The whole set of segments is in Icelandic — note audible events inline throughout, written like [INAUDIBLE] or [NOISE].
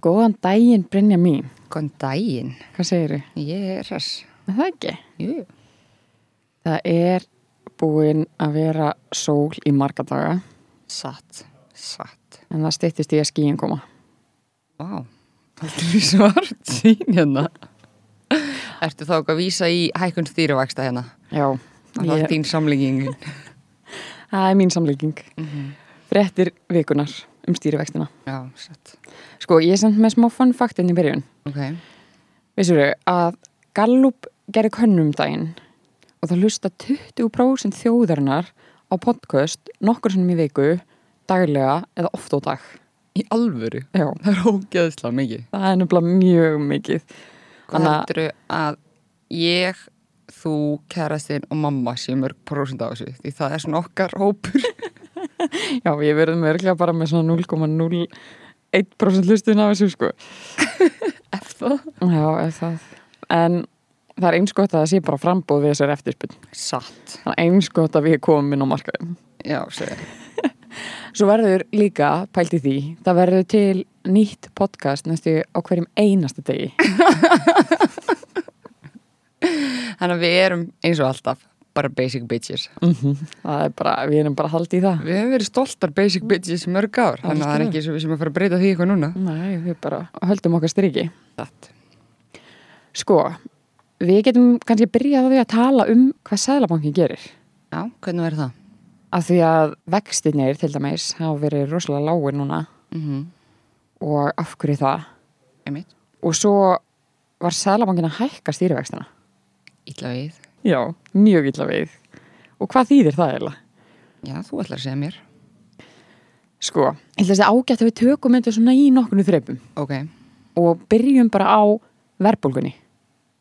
Góðan daginn, Brynja mín. Góðan daginn. Hvað segir þið? Ég er. Er það ekki? Jú. Það er búin að vera sól í marga daga Satt. Satt. en það styttist í að skíin koma. Vá. Það er svart sín hérna. Ertu þá ekki að vísa í hækkun stýrivæksta hérna? Já, Það er þín samlinging. [LAUGHS] það er mín samlíking. Frettir vikunar um stýrivextina. Já, satt. Sko, ég er samt með smá fun faktin í byrjun. Ok. Vissur að Gallup gerði könnum daginn og það hlusta 20% þjóðarinnar á podcast nokkur sem í viku, daglega eða oft á dag. Í alvöru? Já, Það er ógeðslega mikið. það er nefnilega mjög mikið. Hvað heldur að ég, þú, kærastinn og mamma sé mörg prósent á þessu? Því það er svona okkar hópur. [LAUGHS] Já, ég verðum örglega bara með svona 0,01% hlustun af þessu sko. [LAUGHS] Eftir það? Já, ef það. En það er eins gott að það sé bara frambóð við þessar eftirspunn. Satt. Það er eins gott að við komum inn á markaðum. Já, segja. [LAUGHS] Svo verður líka, pælt í því, það verður til nýtt podcast næstu á hverjum einasta degi. [LAUGHS] Þannig að við erum eins og alltaf bara basic bitches. Það er bara, við erum bara haldið í það. Við hefum verið stoltar basic bitches mörg ár, þannig að það er ekki svo við sem að fara að breyta því eitthvað núna. Nei, við bara höldum okkar striki. Satt. Sko, við getum kannski byrjað á því að tala um hvað Sæðlabankin gerir. Já, hvernig verður það? Af því að vextinir til dæmis hafa verið rosalega lágir núna Mm -hmm. og af hverju það. Einmitt. Og svo var Sæðlabankin að hækka stýrivextina. Ítla við. Já, mjög illa við. Og hvað þýðir það eiginlega? Já, þú ætlar að segja mér. Sko, ég held að þessi ágætt að við tökum þetta svona í nokkunu þreipum Ok, og byrjum bara á verðbólgunni,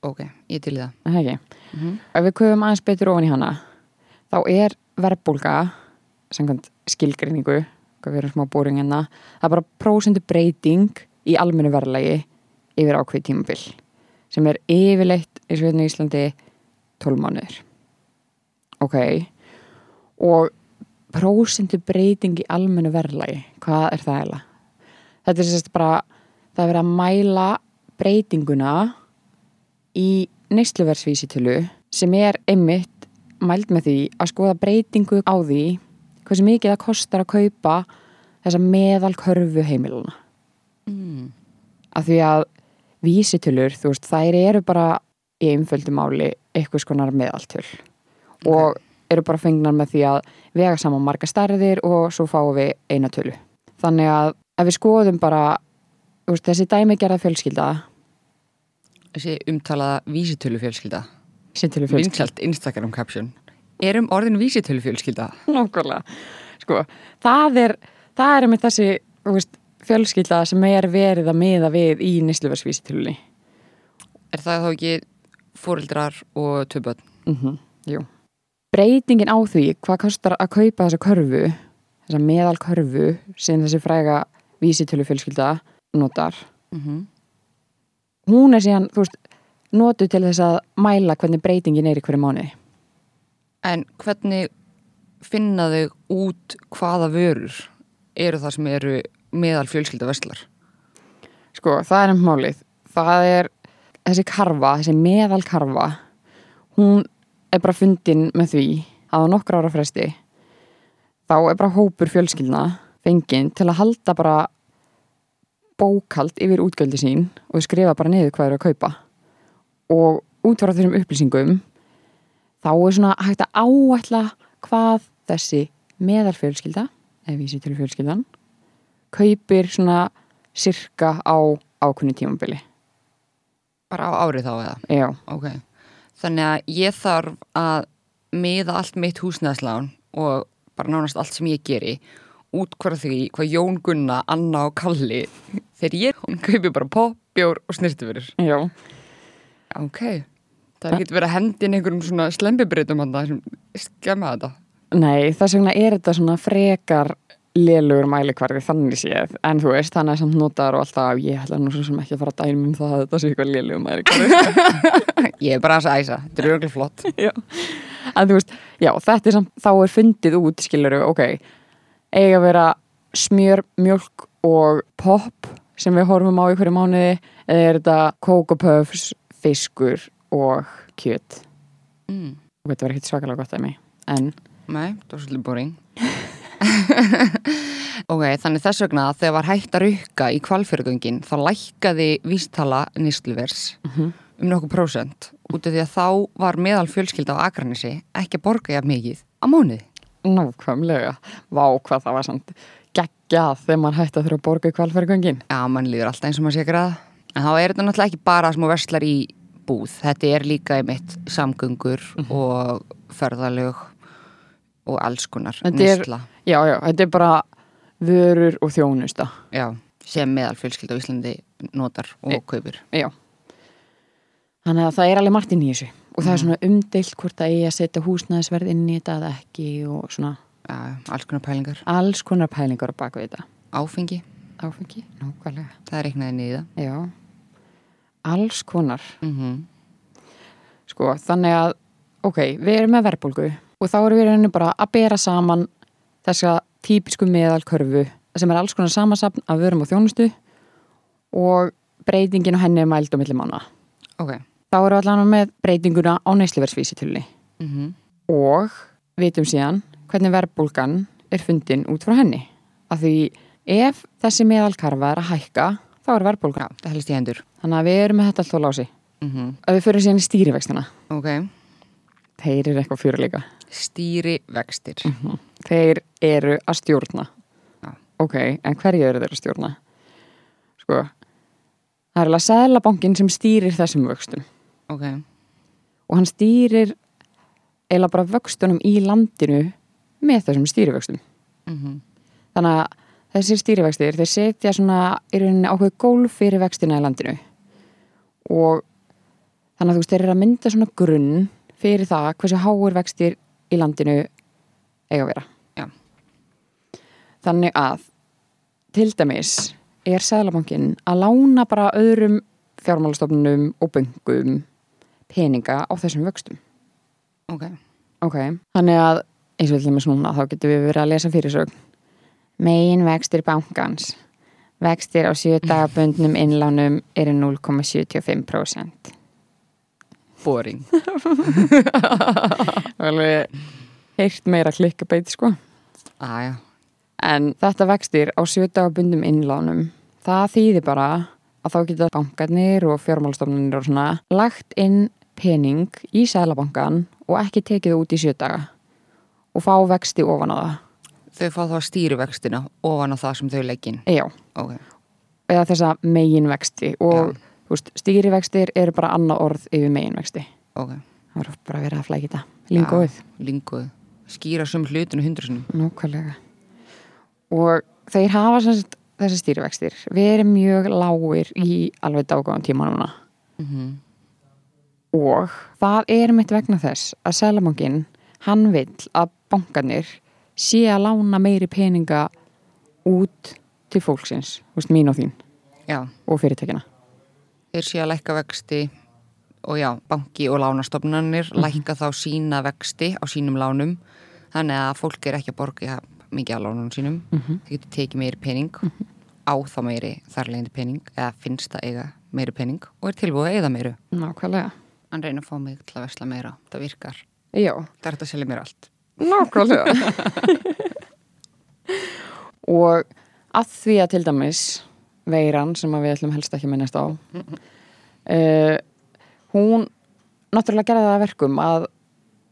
ok, ég til í það. er það ekki? Mm -hmm. Við köfum aðeins betur ofan í hana, þá er verðbólga, samkvæmt skilgreiningu, hvað erum smá búring hérna, það er bara prósendu breyting í almennu verðlagi yfir ákveð tímabil, sem er yfirleitt, eins og hérna í Íslandi, 12 mánuður. Ok, og prósendu breyting í almennu verðlagi, hvað er það eiginlega? Þetta er sérst bara, það er verið að mæla breytinguna í neysluversvísitölu sem er einmitt mæld með því að skoða breytingu á því hversu mikið það kostar að kaupa þessa meðal körfu heimiluna. Mm. Af því að vísitölur, þú veist, þær eru bara í einföldu máli eitthvað skonar meðaltöl og eru bara fengnar með því að vega saman marga stærðir og svo fáum við eina tölu. Þannig að ef við skoðum bara þú veist, þessi dæmi gerða fjölskylda Þessi umtalaða vísitölu fjölskylda. Vinsalt Instagram caption. Erum orðin vísitölu fjölskylda? Nákvæmlega. Sko, það er, það er með þessi veist, fjölskylda sem er verið að miða við í nýsluversvísitölunni. Er það þá ekki fóreldrar og töböld? Mm Jú. Breytingin á því hvað kostar að kaupa þessa körfu, þessa meðal körfu sem þessi fræga vísitölu fjölskylda notar, Mm -hmm. hún er síðan, þú veist, notuð til þess að mæla hvernig breytingin er í hverju mánuði. En hvernig finna þau út hvaða vörur eru það sem eru meðal fjölskylda verslar? Sko, það er um málið. Það er þessi karfa, þessi meðal karfa, hún er bara fundin með því að á nokkra ára fresti þá er bara hópur fjölskyldna fenginn til að halda bara bókald yfir útgöldi sín og skrifa bara niður hvað eru að kaupa og út frá þessum upplýsingum þá er svona hægt að áætla hvað þessi meðalfjölskylda eða vísi til fjölskyldan kaupir svona sirka á ákunni tímabili. Bara á árið þá eða? Já, Ok. Þannig að ég þarf að miða allt mitt húsnæðslán og bara nánast allt sem ég geri út hvar því hvað Jón Gunna, Anna og Kalli þegar ég hún kaupi bara pop, bjór og snirtifurur. já, Ok. Það getur verið að hendin einhverjum svona slembibritum hann sem skemma þetta. nei þess vegna er þetta svona frekar lélugur mælikvarði þannig séð en þú veist, þannig að samt notaður og alltaf ég ætla nú svo sem ekki að fara að dæmi um það að þetta sé eitthvað lélugur mælikvarði [LAUGHS] Ég er bara að æsa, þetta er örgulega flott [LAUGHS] já. en þú veist, já, þetta er samt þá er fundið út, skilur ok eiga að vera smjör, mjölk og pop sem við horfum á í hverju mánuði eða er þetta kókopöfs fiskur og kjöt mm. og þetta var ekkert svakalega gott af mig en Nei, það var svolítið boring [LAUGHS] Ok, þannig þess vegna þegar var hægt að rukka í kvalfjörgöngin þá lækkaði vístala nýstluvers Mhm. um nokkuð prósent út af því að þá var meðal fjölskylda á Akranissi ekki að borga jafn mikið á mánuði. nákvæmlega vá hvað það var samt geggjað þegar mann hætti að þurfa að borga í kvalfærgöngin Já, mann líður alltaf eins og maður sé ekki ræða. En þá er þetta náttúrulega ekki bara þú verslar í búð. Þetta er líka einmitt samgöngur og ferðalög og alls konar er- nýstla. já, já, þetta er bara vörur og þjónusta Já, sem meðal fjölskylda á Íslandi notar og E- kaupir. já þannig að það er alveg margt inn í þessu og það er svona umdeilt hvort það eigi að setja húsnæðisverð inn í þetta eða ekki og svona já, alls konar pælingar. alls konar pælingar á baku þetta Áfengi, áfengi, nákvæmlega það er reiknaði niður. já, alls konar. Mm sko, þannig að ok, við erum með verðbólgu og þá erum við rauninni bara að bera saman þessa típisku meðalkörfu sem er alls konar samansapn af vörum og þjónustu og breytingin á henni er mæld á milli mánu Ok. þá erum við allan með breytinguna á neysluversvísitölu Mm og vitum síðan hvernig verðbólgan er fundin út frá henni. Af því ef þessi meðalkarfa er að hækka þá er verðbólgan Já, það helst í hendur. þannig að við erum með þetta alltaf lási. Mm að við fyrir síðan í stýrivextina. Ok. þeir eru eitthvað fyrir líka. Stýri vextir. þeir eru að stjórna. Já. ok, en hverju eru þeir að stjórna? Sko það er alveg sæðlabankin sem stýrir þessum vöxtum. Ok. og hann stýrir eila bara vöxtunum í landinu með þessum stýrivöxtum. Mm þannig að þessir stýrivextir þeir setja svona í rauninni ákveð gólf fyrir vextina í landinu. Og þannig að þú veist þeir eru að mynda svona grunn fyrir það hversu háur vextir í landinu eiga að vera. Já. þannig að til dæmis er Sæðlabankin að lána bara öðrum fjármálastofnunum og böngum peninga á þessum vöxtum? Ok. Ok, þannig að eins og til dæmis núna þá getum við verið að lesa fyrirsögn Megin vextir bankans Vextir á 7 dagabundnum innlánum eru 0,75% Boring. [LAUGHS] Alveg heyrt meira klikkabeit sko Aja. En þetta vextir á 7 dagabundum innlánum það þýðir bara að þá geta bankarnir og fjármálastofnunir og svona lagt inn pening í sælabankan og ekki tekið út í 7 daga og fá vexti ofan á það Þau fá þá stýri vextina ofan á það sem þau leggin. Já, Ok. eða þessa meginvexti og veist, stýrivextir eru bara annað orð yfir meginvexti. Ok. Það var bara verið að flækja þetta. Lingóið. Linguð. Skýra sum hlutinu hundrusunum. Nákvæmlega. Og þeir hafa sagt, þessi stýrivextir verið mjög lágir í alveg dágáðan tíma núna. Mm Og það er mitt vegna þess að Sælamangin, hann vill að bankanir sé að lána meiri peninga út til fólksins, veist, mín og þín Já. og fyrirtækina. Þeir sé að lækka vexti og já, banki og lánastofnanir lækka þá sína vexti á sínum lánum. Þannig að fólk er ekki að borga mikið á lánunum sínum. Mhm. þeir getur tekið meiri pening á þá meiri þarlegindi pening eða finnst það eiga meiri pening og er tilbúið að eiga meiru. Nákvæmlega. hann reynir að fá mig til að vesla meira. Það virkar, Já, það er hægt að selja mér allt Nákvæmlega. [LAUGHS] Og að því að til dæmis veiran sem við ætlum helst ekki minnast á uh, hún náttúrulega gerði það að verkum að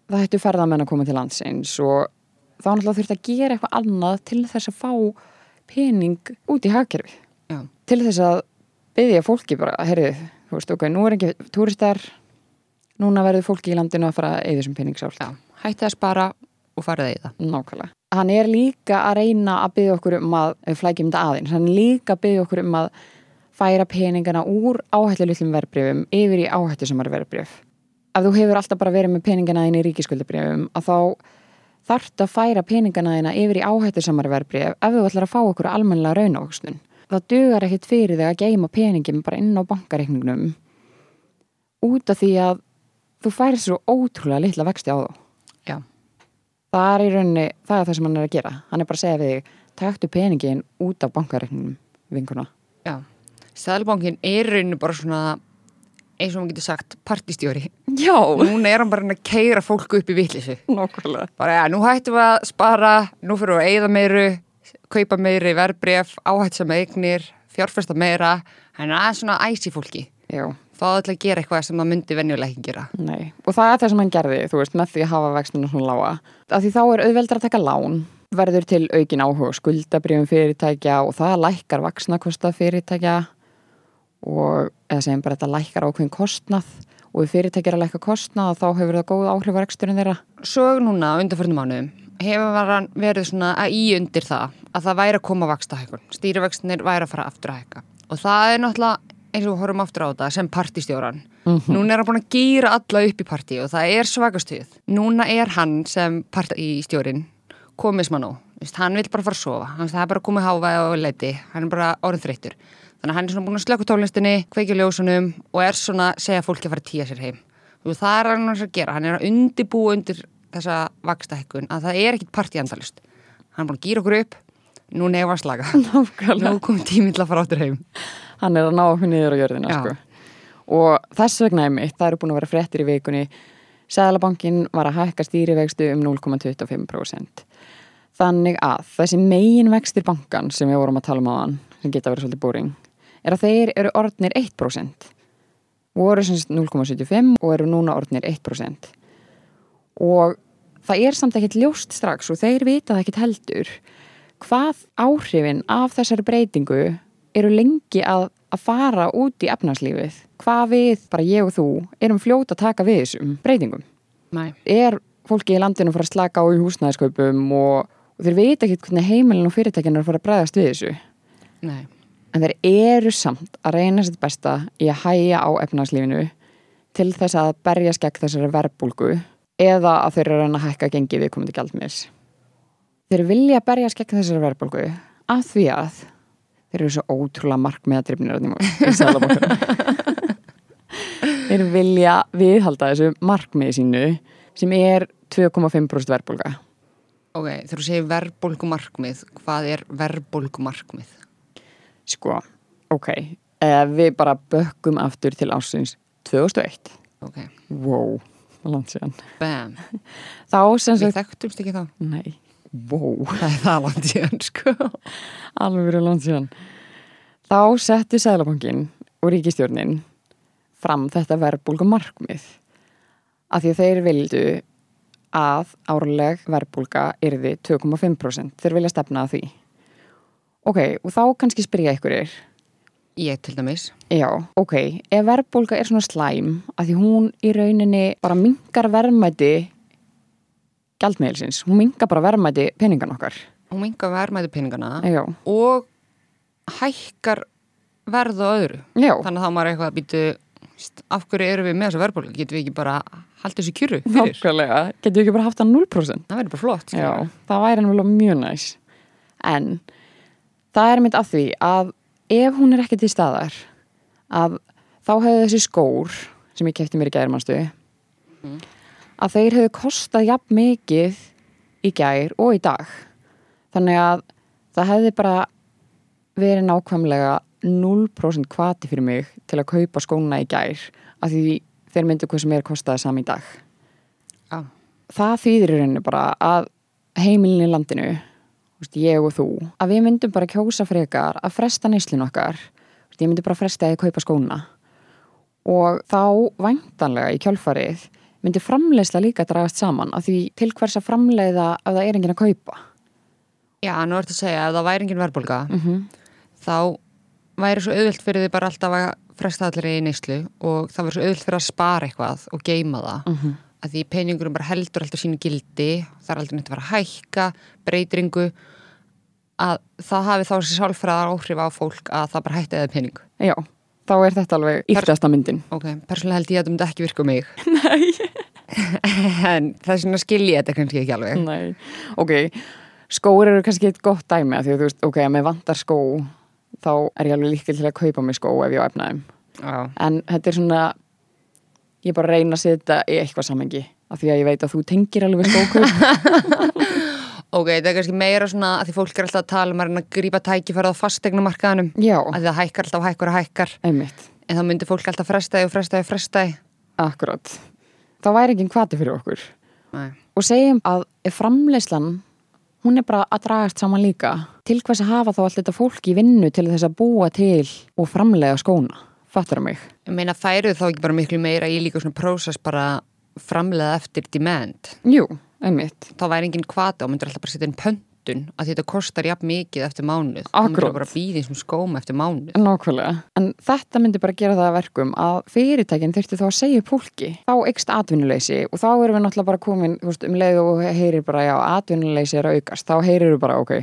það hættu ferðamenn að koma til landsins og þá náttúrulega þurfti að gera eitthvað annað til þess að fá pening út í hagkerfi já, til þess að byggja fólki bara, herri, þú veist, ok, nú er ekki túristar, núna verður fólki í landinu að fara að eyða þessum pening sjálf já, hætti að spara og farið að eiga Nákvæmlega. Hann er líka að reyna að byggja okkur um að, flækjum þetta aðeins, hann er líka að byggja okkur um að færa peningana úr áhættu litlum verbreyfum yfir í áhættu sem er verbreyf. Ef þú hefur alltaf bara verið með peningana inn í ríkiskuldabreyfum, að þá þarftu að færa peningana þína yfir í áhættusamari verbrif ef þú ætlar að fá okkur almennilega raunávöxtun. Það dugar ekkit fyrir þig að geima peningin bara inn á bankareikningnum út af því að þú færir svo ótrúlega litla vexti á þá. Það er í rauninni, það er það sem hann er að gera. Hann er bara að segja við þig, taktu peningin út af bankareikningnum, vinkuna. Já. Sæðalbankin er í rauninu bara svona eins og maður getur sagt partistjóri. Já, Núna er hann bara að keira fólk upp í vitleysu. nokkulega. Bara, já, nú hættum við að spara, nú fyrir við að eigða meiru, kaupa meiri verbref, áhættsam eignir, fjárfesta meira. Hann er aðeins svona æsi fólki. Já, Fá það til að gera eitthvað sem það myndi venjulega ekki gera. nei. Og það er það sem hann gerði, þú veist, með því að hafa vextinu svona lága. Af því þá er auðveldar að taka lán, verður til aukin áhuga skuldabrjöfum fyrirtækja og það lækkar vaksnakosta fyrirtækja og eða segjum bara þetta lækkar ákveðin kostnað og ef fyrirtækja er að lækka kostnað þá hefur það góð áhrif á reksturinn þeirra. Svo núna, undanförnum mánuðum, hefur verið svona að í undir það að það væri að koma vakstahækun. Stýrivextinir væri að fara aftur að hækka. Og það er náttúrulega, eins og horfum aftur á þetta, sem partistjóran. Núna er hann búin að gýra alla upp í partí og það er svakastuð. Núna er hann sem partistjórin nú. Vist, hann vil bara fara að sofa. Hann, er bara komið háfa og leiti. Hann er bara orðin þreyttur. Þannig að hann er svona búin að slöku tónlistinni, kveikja ljósunum og er svona að segja fólki að fara að tíja sér heim. Þú, það er hann að gera. Hann er að undibúa undir þessa vakstahækkun að það er ekkit partíandalust. Hann er búin að gýra okkur upp. Nú nefn að slaga. [LAUGHS] Nákvæmlega. Nú komið tíminn til að fara áttur heim. Hann er að ná okkur niður á jörðina, sko. Og þess vegna er mitt, það eru búin að vera fréttir í vikunni. Sæðalabankin var að hækka stýrivextu um 0,25%. Þannig að þessi megin vextir bankan sem við vorum að tala um á hann, sem geta verið svolítið boring, er að þeir eru orðnir 1%. Voru sem sagt 0,75 og eru núna orðnir 1%. Og það er samt ekkert ljóst strax og þeir vita það ekkert heldur hvað áhrifin af þessari breytingu eru lengi að, að fara út í efnarslífið. Hvað við, bara ég og þú, erum fljóta að taka við þessum breytingum. Nei. Er fólki í landinu að fara að slaka á í húsnæðiskaupum og, og þeir vita ekki hvernig heimilin og fyrirtækinu er að fara að bregðast við þessu. Nei. En þeir eru samt að reyna sitt besta í að hæja á efnarslífinu til þess að berja skegg þessari verbulgu eða að þeir eru að hækka gengið við komandi gjaldmiðs. Þeir vilja berja skegg þessari verbulgu að því að þeir eru svo ótrúlega markmiðadrifnir [LAUGHS] þeir vilja viðhalda þessu markmiði sínu sem er 2,5% verbulga. Ok, þegar þú segir verðbólgumarkmið, hvað er verðbólgumarkmið? Sko, ok, ef við bara bökkum aftur til ásins 2001. Ok, Wow, langt síðan. bam. Þá sem Við þekktumst ekki þá. nei, wow, Það er það langt síðan, sko. alveg verið langt síðan. Þá settu Sæðlabankin og ríkistjórnin fram þetta verbulgu markmið. Af því að þeir vildu að árleg verbulga yrði 2,5%. Þeir vilja stefna að því. Ok, og þá kannski spyrja ykkur er, Ég til dæmis. Já, ok, ef verðbólga er svona slæm að því hún í rauninni bara mingar verðmæti gjaldmiðilsins, hún mingar bara verðmæti peningan okkar. Hún mingar verðmæti peningana Já, og hækkar verð og öðru. já, Þannig að þá maður eitthvað að býtu, af hverju erum við með þessa verðbólgu? Getum við ekki bara haldið þessu kjuru fyrir? nákvæmlega, getur við ekki bara haft það 0%? Það verður bara flott. Já, það væri náttúrulega mjög næs. En það er mynd af því að ef hún er ekki til staðar, að þá hefur þessi skór sem ég kefti mér í gærmannstu, að þeir hefur kostað jafn mikið í gær og í dag. Þannig að það hefði bara verið nákvæmlega 0% kvati fyrir mig til að kaupa skóna í gær af því þeir myndu hvað sem er kostaði sami í dag Já. það þýðir í rauninu bara að heimilin í landinu ég og þú, að við myndum bara kjósa frekar að fresta neyslin okkar ég myndi bara fresta að kaupa skóna og þá væntanlega í kjálfarið myndi framleiðsla líka dragast saman af því til hvers að framleiða ef það er enginn að kaupa Já, nú ertu að segja að það væri engin verðbólga, mm þá væri svo auðvilt fyrir því bara alltaf að fresta allir í neyslu og það væri svo auðvilt fyrir að spara eitthvað og geima það. Mhm. Að því peningurum bara heldur alltaf sínu gildi, það er aldrei neitt að vera að hækka, breytingu, að það hafi þá sér sálfræðar áhrif á fólk að það bara hætti eða pening. Já, þá er þetta alveg yftasta myndin. Ok, persónulega held ég að þetta myndi ekki virka á mig. [LAUGHS] Nei. [LAUGHS] en það er svona skil ég þetta kannski ekki alveg. Nei, ok, skór eru kannski eitt gott dæmi að því að þú veist, ok, að mér vantar skó þá er ég alveg líkil til að kaupa mig skó ef ég á efnaðum Já, en þetta er svona ég bara reyna að setja í eitthvað samengi af því að ég veit að þú tengir alveg skókaup [LAUGHS] ok, þetta er kannski meira svona að því fólk er alltaf að tala um að að grípa tækifærið á fastegnumarkaðanum Já, að það hækkar alltaf hækkar og hækkar. Einmitt, en þá myndir fólk alltaf frestaði og frestaði og frestaði akkurat. Þá væri ekki hvati fyrir okkur. Nei. og segjum að framleyslan hún er bara að dragast saman líka til hvers að hafa þá allt þetta fólk í vinnu til þess að búa til og framlega skóna? Fattar það mig? Ég meina færuð þá ekki bara miklu meira í líka svona prósess bara framleiða eftir demand? Jú, einmitt þá væri enginn kvata og myndir alltaf bara setja inn pöntun að þetta kostar jafn mikið eftir mánuð Akkurat. þá myndir bara býði sem skóm eftir mánuð Nákvæmlega. En þetta myndi bara gera það að verkum að fyrirtækinn þurfti þá að segja upp fólki. Þá eikst atvinnuleysi og þá erum við náttúrulega bara komin veist, um leið og heyrir bara já, atvinnuleysi er að aukast. Þá heyrir við bara, ok,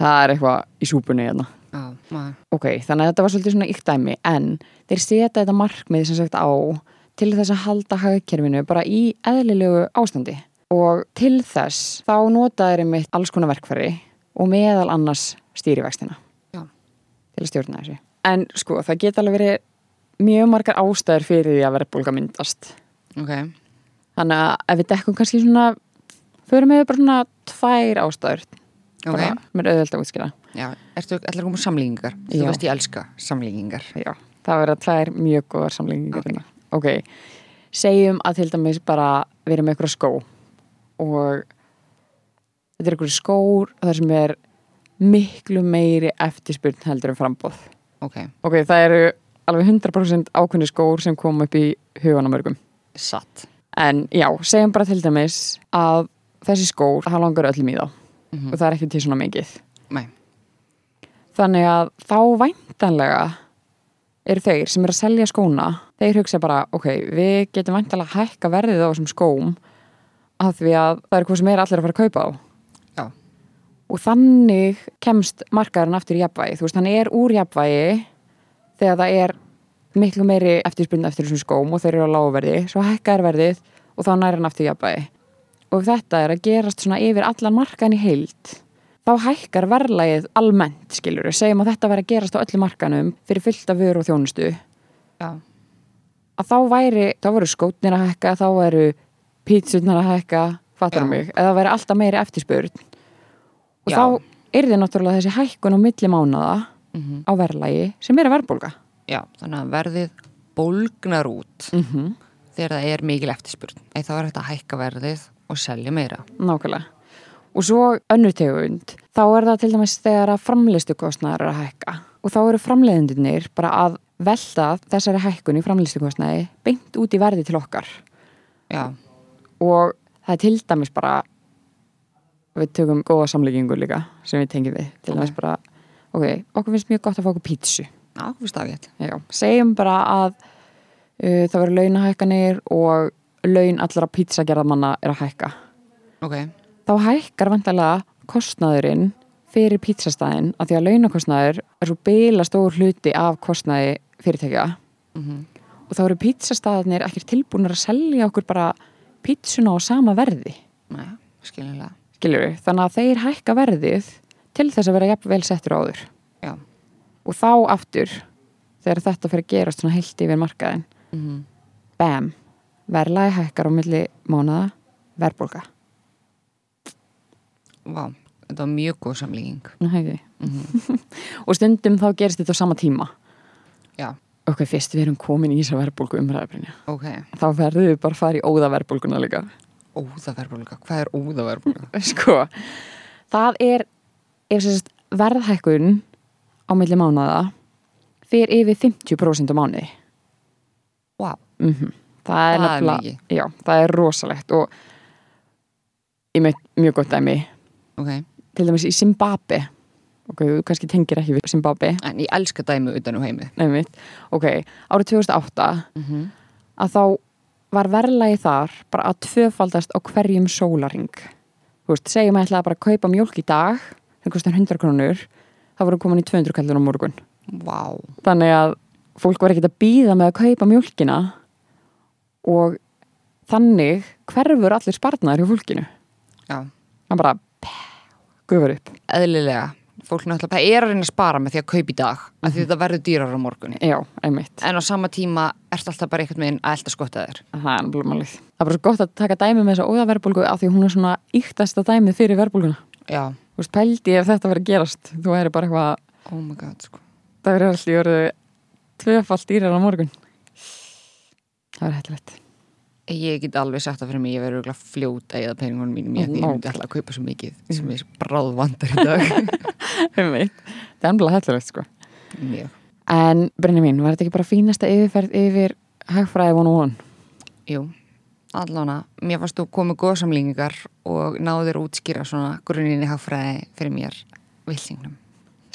það er eitthvað í súpunni hérna. Maður. Ok, þannig að þetta var svolítið svona ykt dæmi en þeir setja þetta markmið sem sagt á til þess að halda hagkerfinu bara í eðlilegu ástandi og til þess þá nota þeir einmitt alls konar verkfæri og meðal annars stýrivextina Já. til að stjórna þessu. En sko, það geta alveg verið mjög margar ástæður fyrir því að verðbólga myndast. Ok, Þannig að ef við dekkum kannski svona, förum við bara svona tvær ástæður, ok bara með auðvelt að útskýra. Já, ertu allir komið samlíkingar? Þú veist ég elska samlíkingar Já, það verða tvær mjög góðar samlengingar hérna. Ok, segjum að til dæmis bara við erum með eitthvað skó og þetta er eitthvað skór þar sem er miklu meiri eftirspurn heldur en frambóð. Ok, Ok, það eru alveg 100% ákveðni skór sem kom upp í hugan á mörgum. satt En já, segjum bara til dæmis að þessi skór, það langar öllum í þá Mhm. og það er ekki til svona mikið. Nei, Þannig að þá væntanlega eru þeir sem eru að selja skóna, þeir hugsa bara, ok, við getum væntanlega hækka verðið á þessum skóm af því að það er hvað sem er allir að fara að kaupa á. já, Og þannig kemst markaðurinn aftur í jafnvægi. Þú veist, hann er úr jafnvægi þegar það er miklu meiri eftirspunni eftir þessum skóm og þeir eru á lágverði, svo hækkar verðið og þá næri hann aftur í jafnvægi. Og þetta er að gerast svona yfir allan markaðin í heild, þá hækkar verðlægið almennt, skilur við, segjum að þetta verði að gerast á öllu markanum fyrir fullt af vöru og þjónustu, já, að þá væri, þá voru skótnir að hækka, þá væru pítsurnar að hækka, fattar mig, eða væri alltaf meiri eftirspurn. Og Já. þá er þið náttúrulega þessi hækkun á milli mánaða mhm, á verðlægi sem er að verðbólga. já Þannig að verðið bólgnar út Mm -hmm. þegar það er mikil eftirspurn Eða þá er þetta að hækka verðið og selja meira Nákvæmlega. Og svo önnur tegund, þá er það til dæmis þegar að framleystukostnaður er að hækka. Og þá eru framleiðendunir bara að velta þessari hækkun í framleystukostnaði beint út í verði til okkar. Já, Og það er til dæmis bara, við tökum góða samlíkingu líka sem við tengjum við. Til dæmis bara, ok, okkur finnst mjög gott að fá okkur pítsu. já, þú veist það Já, segjum bara að uh, það verður launahækkanir og laun allra pítsagerðamanna er að hækka. Ok, þá hækkar vantarlega kostnaðurinn fyrir pítsastæðin að því að launakostnaður er svo beila stór hluti af kostnaði fyrirtækja mhm, og þá eru pítsastæðinir ekkert tilbúinir að selja okkur bara pítsuna á sama verði. Nei, skiljulega skiljur þannig að þeir hækka verðið til þess að vera jafnvel settur áður. Já, og þá aftur þegar þetta fyrir að gerast svona heilt yfir markaðin mhm, bam, verðlagi hækkar á milli mánaða verðbólga. Vá Þetta var mjög góð samlíking. Nú, hefði. mhm, [LAUGHS] og stundum þá gerist þetta á sama tíma. Já, ok, fyrst við erum komin í þessa verðbólgu umræðabrinja ok. Þá verðum við bara að fara í óða verðbólguna líka. Óðaverbulga, hvað er óðaverbulga? [LAUGHS] sko, það er ef sérst verðhækkun á milli mánaða fyrir yfir 50% á mánuði. Vá, mm það er Það er já, það er rosalegt og ég með mjög gott dæmi. Ok. Til dæmis í Zimbabwe ok, þú kannski tengir ekki við Zimbabwe En ég elska dæmi utan um heimi nefnir, ok, árið 2008 mm -hmm. að þá var verðlagi þar bara að tvöfaldast á hverjum sólaring þú veist, segjum að ætlaði bara að kaupa mjólk í dag sem kostar 100 krónur þá voru komin í 200 kallur á morgun. Vá, þannig að fólk var ekkert að býða með að kaupa mjólkina og þannig hverfur allir spartnaður hjá fólkinu. Já, hann bara guður upp. Eðlilega fólk náttúrulega, það er að reyna að spara með því að kaupa í dag af því þetta verður dýrar á morgunni já, einmitt. En á sama tíma ert alltaf bara einhvern veginn að elda skotta þér. Það er alveg málið. Það er bara svo gott að taka dæmi með þessa óðaverbulgu af því hún er svona yktasta dæmið fyrir verbulguna Já, þú veist, pældi ef þetta verið að gerast þú væri bara eitthvað oh my god sko. það verið allir orðið tvöfalt dýrar á morgun. Það verið hættilegt Ég get alveg sagt það fyrir mig, ég verður örugglega fljóta eða peningunum mínum, ég, myndi alltaf að kaupa svo mikið sem ég bráð vandar í dag. [LAUGHS] Það er ennbla hættilegt sko. Mjög. En Brynni mín, var þetta ekki bara fínasta yfirferð yfir hagfræði one on one? Jú, allána, mér fannst þú komið góða samlíkingar og náður útskýra svona grunninni hagfræði fyrir mér villingnum.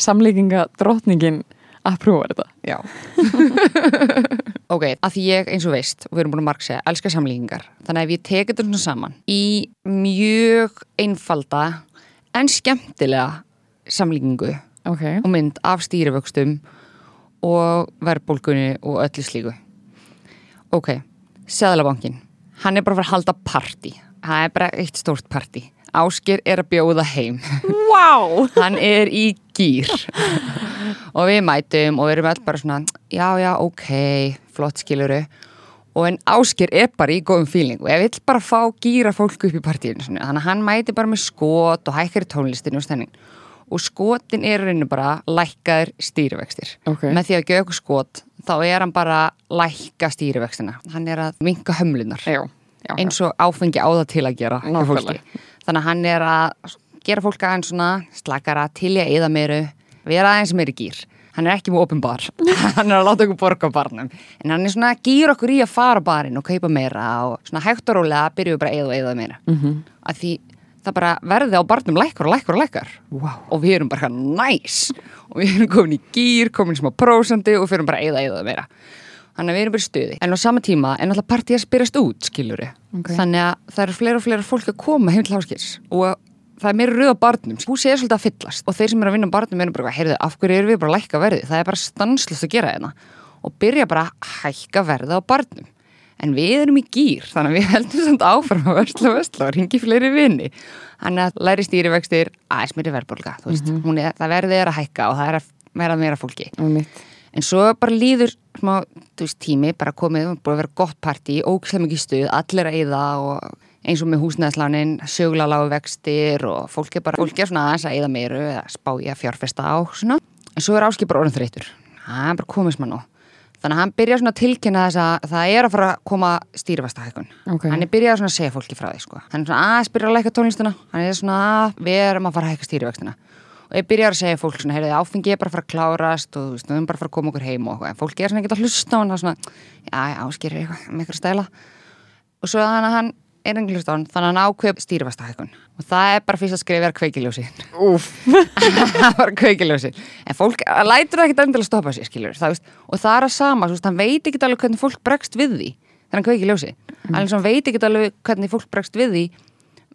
samlíkinga drottningin að prófa þetta? Já. [LAUGHS] ok, að því ég eins og veist, og við erum búin að marg segja, elska samlíkingar. Þannig að ef ég teki þetta svona saman í mjög einfalda en skemmtilega samlíkingu ok, og mynd af stýrivöxtum og verðbólgunni og öllu slíku. Ok, Seðlabankin, hann er bara fara að halda partí. Það er bara eitt stórt partí. Ásker er að bjóða heim. wow hann er í gýr. og við mætum og við erum öll bara svona, já, já, ok, flott skiluru. Og en Ásker er bara í góðum fíling og ég vill bara fá gýra fólk upp í partíinu. Þannig að hann mæti bara með skot og hækkar í tónlistinu og stenning. Og skotin er reynu bara lækkaður stýrivextir. Ok. Með því að okkur skot, þá er hann bara lækka stýrivextina. Hann er að minka hömlunar já, já, eins og áfengi á það til að gera. Þannig að hann er að gera fólk aðeins svona slakara til að eða meiru, vera aðeins meiri gýr. Hann er ekki með opin bar, [LAUGHS] hann er að láta okkur borga á barnum. En hann er svona að gýra okkur í að fara á barinn og kaupa meira og svona hægt og rólega byrjuðu bara að eða og eða meira. Mm -hmm. Að því það bara verði á barnum lækkar og lækkar og lækkar. Vá. Og við erum bara næs. Og við erum komin í gýr, komin í smá prósandi og fyrir bara að eða eða meira. Þannig að við erum bara stuði. En á sama tíma er náttúrulega partíð að spyrast út, skilur Ok. Þannig að það eru fleira og fleira fólk að koma heim til háskils og það er meira rauð á barnum. Húsið er svolítið að fyllast og þeir sem eru að vinna á barnum eru bara, heyrðu, af hverju erum við bara að lækka verði? Það er bara stanslust að gera þetta og byrja bara að hækka verði á barnum. En við erum í gýr, þannig að við heldum samt áfram að versla og versla og ringi fleiri vini. Þannig að læri stýrivextir, aðeins mér er verðbólga, þú veist, hún er, það verði er að hækka og það er að vera meira fólki. einmitt En svo bara líður smá, veist, tími, bara komið, búið og eins og með húsnæðslánin, sjögla lágu vextir og fólk er bara, fólk er svona aðeins að eyða meiru eða spá í að fjárfesta á svona. En svo er áskip bara orðin þreytur. Er bara komið smá nú. Þannig að hann byrjar svona að tilkynna þess að það er að fara að koma stýrifastahækun. Ok. Hann er byrjað svona að segja fólki frá því, sko. Hann er svona aðeins byrjað að læka tónlistina, hann er svona að við erum að fara að hækka stýrivextina. Og ég byrjar að segja fólk svona, heyrðu, áfengi er bara að fara að klárast og þú veist, við erum bara að fara að koma okkur heim og eitthvað. En fólki er svona ekki að hlusta á hann, er svona, já, já, áskýrir eitthvað með eitthvað stæla. Og svo þannig að hann er að hann, þannig að hann ákveð stýrifastahækun. Og það er bara fyrst að skrifa er kveikiljósi. Það var [LAUGHS] kveikiljósi. En fólk það lætur það ekki endilega stoppa sig, skilur. Það, veist, og það er að sama, veist, hann veit ekki alveg hvernig fólk bregst við því. Þannig að kveikiljósi. Mm. Hann veit ekki alveg hvernig fólk bregst við því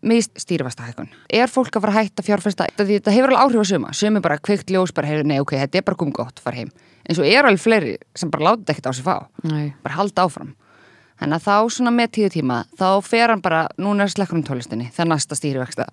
með stýrifastahækun. Er fólk að fara að hætta fjárfesta? Þetta hefur alveg áhrif á suma. Sumi bara kveikt ljós, bara hefur, nei, ok, þetta er bara komið gott, fara heim. En svo er alveg fleiri sem bara láta þetta ekkert á sig fá. nei, Bara halda áfram. Þannig að þá svona með tíu tíma, þá fer hann bara, núna er slekkur um tónlistinni, það er næsta stýrivexta.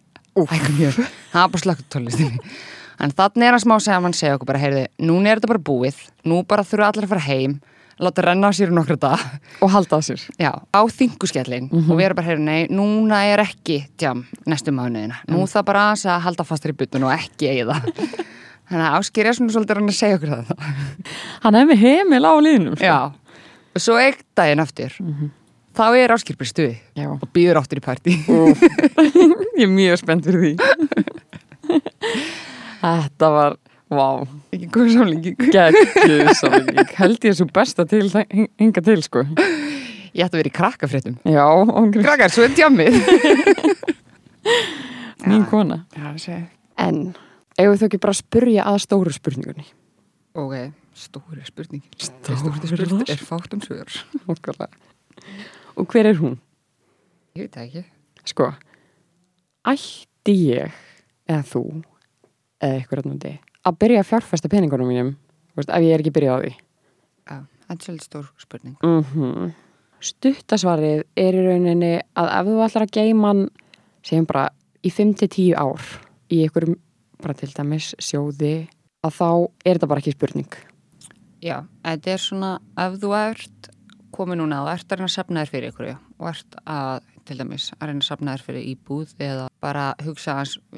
Það er bara slekkur um tónlistinni. En þannig er hann smá að segja, hann segja okkur bara, heyrðu, núna er þetta bara búið, nú bara þurfa allir að fara heim, láta renna á sér í nokkra dag. og halda að sér Já, á þinguskjallin og við erum bara, heyrðu, nei, núna er ekki tjám næstu mánuðina. Nú það bara að halda fastur í butun og ekki eigða. [LAUGHS] Þannig að áskýr er svona svolítið að hann að segja okkur það. hann með heimil á liðnum sko. Já, svo eitt daginn eftir, þá er áskýr bara í stuði og býður áttur í partí. Úf. [LAUGHS] ég er mjög spennt fyrir því [LAUGHS] þetta var vá, Ekki góð samlíking. geggjuð samlíking [LAUGHS] held ég svo besta til hinga til sko Ég ætti að vera í krakkafréttum. já, ángríns, Krakkar, svo er djammið. mín kona Já, það segi. en, við þau ekki bara spurja að stóru spurningunni Ok, stóri spurning. Stóri Stóri spurning er fátt um svör. [LAUGHS] Og hver er hún? Ég veit ekki. sko ætti ég eða þú eða ykkur annandi að byrja að fjárfesta peningunum mínum þú veist, ef ég er ekki byrjað á því Já, það er svolítið stór spurning. mm stuttasvarið er í rauninni að ef þú ætlar að geima hann segjum bara í 5-10 ár í einhverjum bara til dæmis sjóði að þá er þetta bara ekki spurning Já, þetta er svona ef þú ert komið núna og ert að reyna að safna þér fyrir ykkur og ert að, til dæmis, að reyna að safna þér fyrir íbúð eða bara hugsa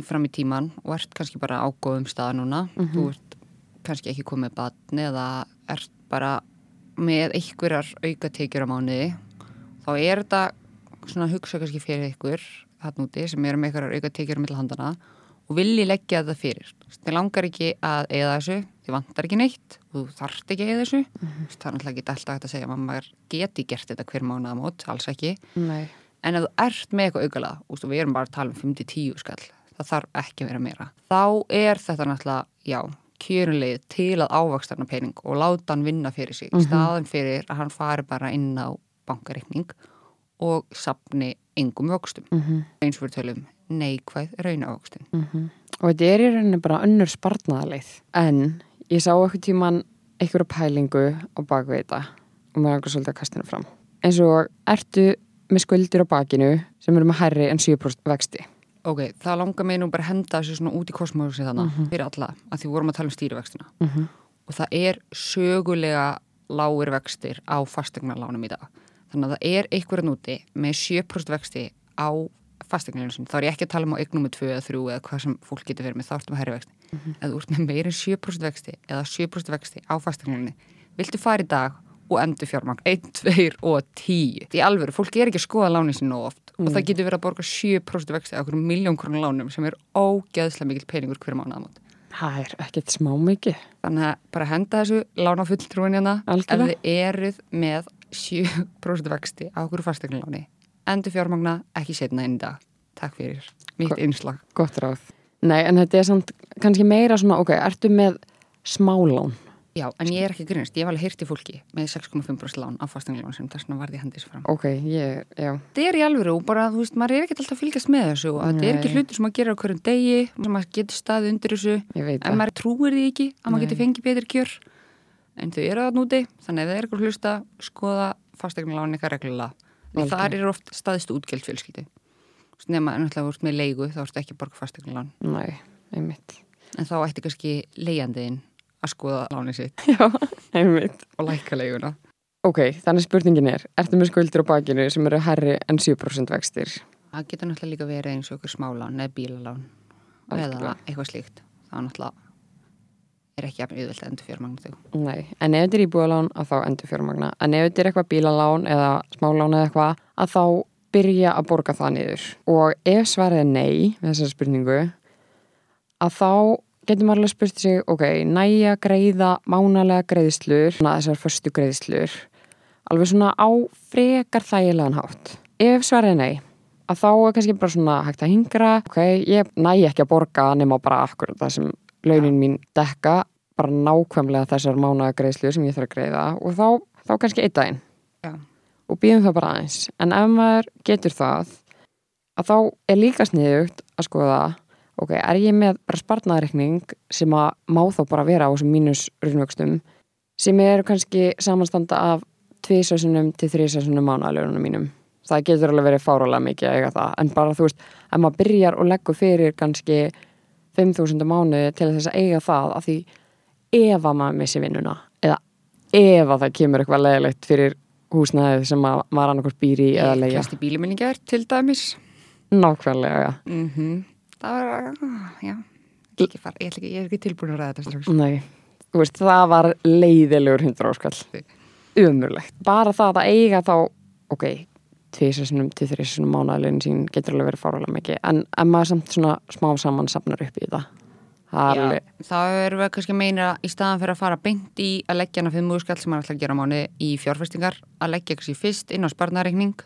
fram í tíman og ert kannski bara á góðum stað núna þú ert kannski ekki komið batn eða ert bara með einhverjar aukatekjur á mánuði þá er þetta svona hugsa kannski fyrir ykkur hann úti sem eru með einhverjar aukatekjur á milli handana og vilji leggja þetta fyrir. Þið langar ekki að eða þessu þið vantar ekki neitt og þú þarft ekki að eða þessu. Það er náttúrulega ekki alltaf hægt að segja að maður geti gert þetta hver mánuða mót, alls ekki. Nei. en ef þú ert með eitthvað aukala og við erum bara að tala um 5-10 skall það þarf ekki að vera meira. Þá er þetta náttúrulega, já, kjörunleið til að ávaksta hann pening og láta hann vinna fyrir sig, í staðan fyrir að hann fari bara inn á bankareikning og sapni engum vöxtum, Mm eins og við tölum neikvæð raunavöxtum og þetta er í rauninni bara önnur spartnaðaleið en ég sá eitthvað tíman einhverju pælingu á bakvið þetta og mér langar svolítið að kasta henni fram. Eins og ertu með skuldir á bakinu sem eru með hærri en 7% vexti? Ok, það langar mig nú bara að henda þessu svona út í kosmósi þannig fyrir alla, að því vorum að tala um stýrivextina. Mm -hmm. og það er sögulega lágir vextir á fastegnarlánum í dag. Þannig að það er einhverjum úti með 7% vexti á fastegnarlánum sinni. Þá er ég ekki að tala um á eignum með 2 eða 3 eða hvað sem fólk getur verið með þáttum að herri vexti. Mm -hmm. Þú ert með meira en 7% vexti eða 7% vexti á fastegnarlánum viltu fara í dag og endur fjármagn 1, 2 og 10. Því alveg, fólk er ekki að skoða lánin sinni nóg oft og það getur verið að borga 7% vexti á okkur miljón krónur lánum sem er ógeðslega mikil peningur hverju mánuðamót. það er ekkert smá mikið Þannig að bara henda þessu lána fulltrúin hérna ef þið eruð með 7% vexti á okkur fastegnuláni. Endur fjármagna ekki setna inn í dag. Takk fyrir. Mitt Hva- innslag. gott ráð. Nei en þetta er samt kannski meira svona ok, ertu með smálán? Já, en ég er ekki grinnist. Ég hef alveg hýrt í fólki með 6,5% lán á fastegnuláni sem þess vegna varði hendis fram. ok, ég, já. Þetta er í alvöru og bara, þú veist, maður er ekkert alltaf að fylgjast með þessu og þetta er ekki hluti sem maður gerir á hverjum degi sem maður getur staðið undir þessu. Ég veit en það. maður trúir því ekki að maður geti fengið betri kjör. En þau eru það núti þannig ef þið er eitthvað að hlusta skoða fastegnuláni eitthvað reglulega því þar eru oft staðist útgjöld fjölskyldi nema náttúrulega ert með leigu þá ertu ekki að borga fastegnulán nei, einmitt. En þá ætti kannski leigandiðin að skoða lánið sitt. [LAUGHS] Já, einmitt. Og lækka leiguna. Ok, þannig spurningin er ertu með skuldir á bakinu sem eru hærri en 7% vextir? Það getur náttúrulega líka verið eins og ykkur smálán eða bílalán eða Algjörlega. eitthvað slíkt. Það er náttúrulega er ekki jafn auðvelt að endur fjármagn þau. Nei, en ef þetta er íbúðalán að þá endur fjármagna en ef þetta er eitthvað bílalán eða smálán eða eitthvað að þá byrja að borga það niður. Og ef svarið er nei með þessari spurningu að þá getur maður alveg spurt sig ok, næja greiða mánalega greiðslur þessar förstu greiðslur alveg svona á frekar þægilegan hátt. Ef svarið er nei að þá er kannski bara svona hægt að hingra ok, ég næ ekki að borga nema bara akkur það sem launin mín dekka bara nákvæmlega þessar mánaða greiðslur sem ég þarf að greiða og þá, þá kannski einn daginn. Já. og býðum það bara aðeins. En ef maður getur það að þá er líka sniðugt að skoða ok, er ég með bara spartnaðarreikning sem að má þá bara vera á þessum mínus raunvöxtum sem eru kannski samanstanda af tvisasunum til þrisasunum mánaðaljónunum mínum. Það getur alveg verið fárálega mikið að eiga það. En bara þú veist, ef maður byrjar og leggur fyrir kannski 5.000 á mánuði til þess að eiga það af því ef að maður missi vinnuna eða ef að það kemur eitthvað leðilegt fyrir húsnæðið sem að maður annarkvært býr í eða leia kæsti bíluminningar til dæmis. Nákvæmlega, mm það var, já. Ég, ekki fara, ég, ég er ekki tilbúin að ræða þetta strax. Nei. Þú veist, það var leiðilegur hundur áskall umurlegt, bara það að eiga þá ok, tvisasunum til þrisasunum mánaðalinn sín getur alveg verið fárálega mikið, en ef maður samt svona smá saman safnar upp í það það Já, alveg, þá erum við kannski að meina í staðan fyrir að fara beint í að leggja hana fyrir múskall sem maður ætla að gera á mánu í fjárfestingar. Að leggja kannski fyrst inn á sparnareikning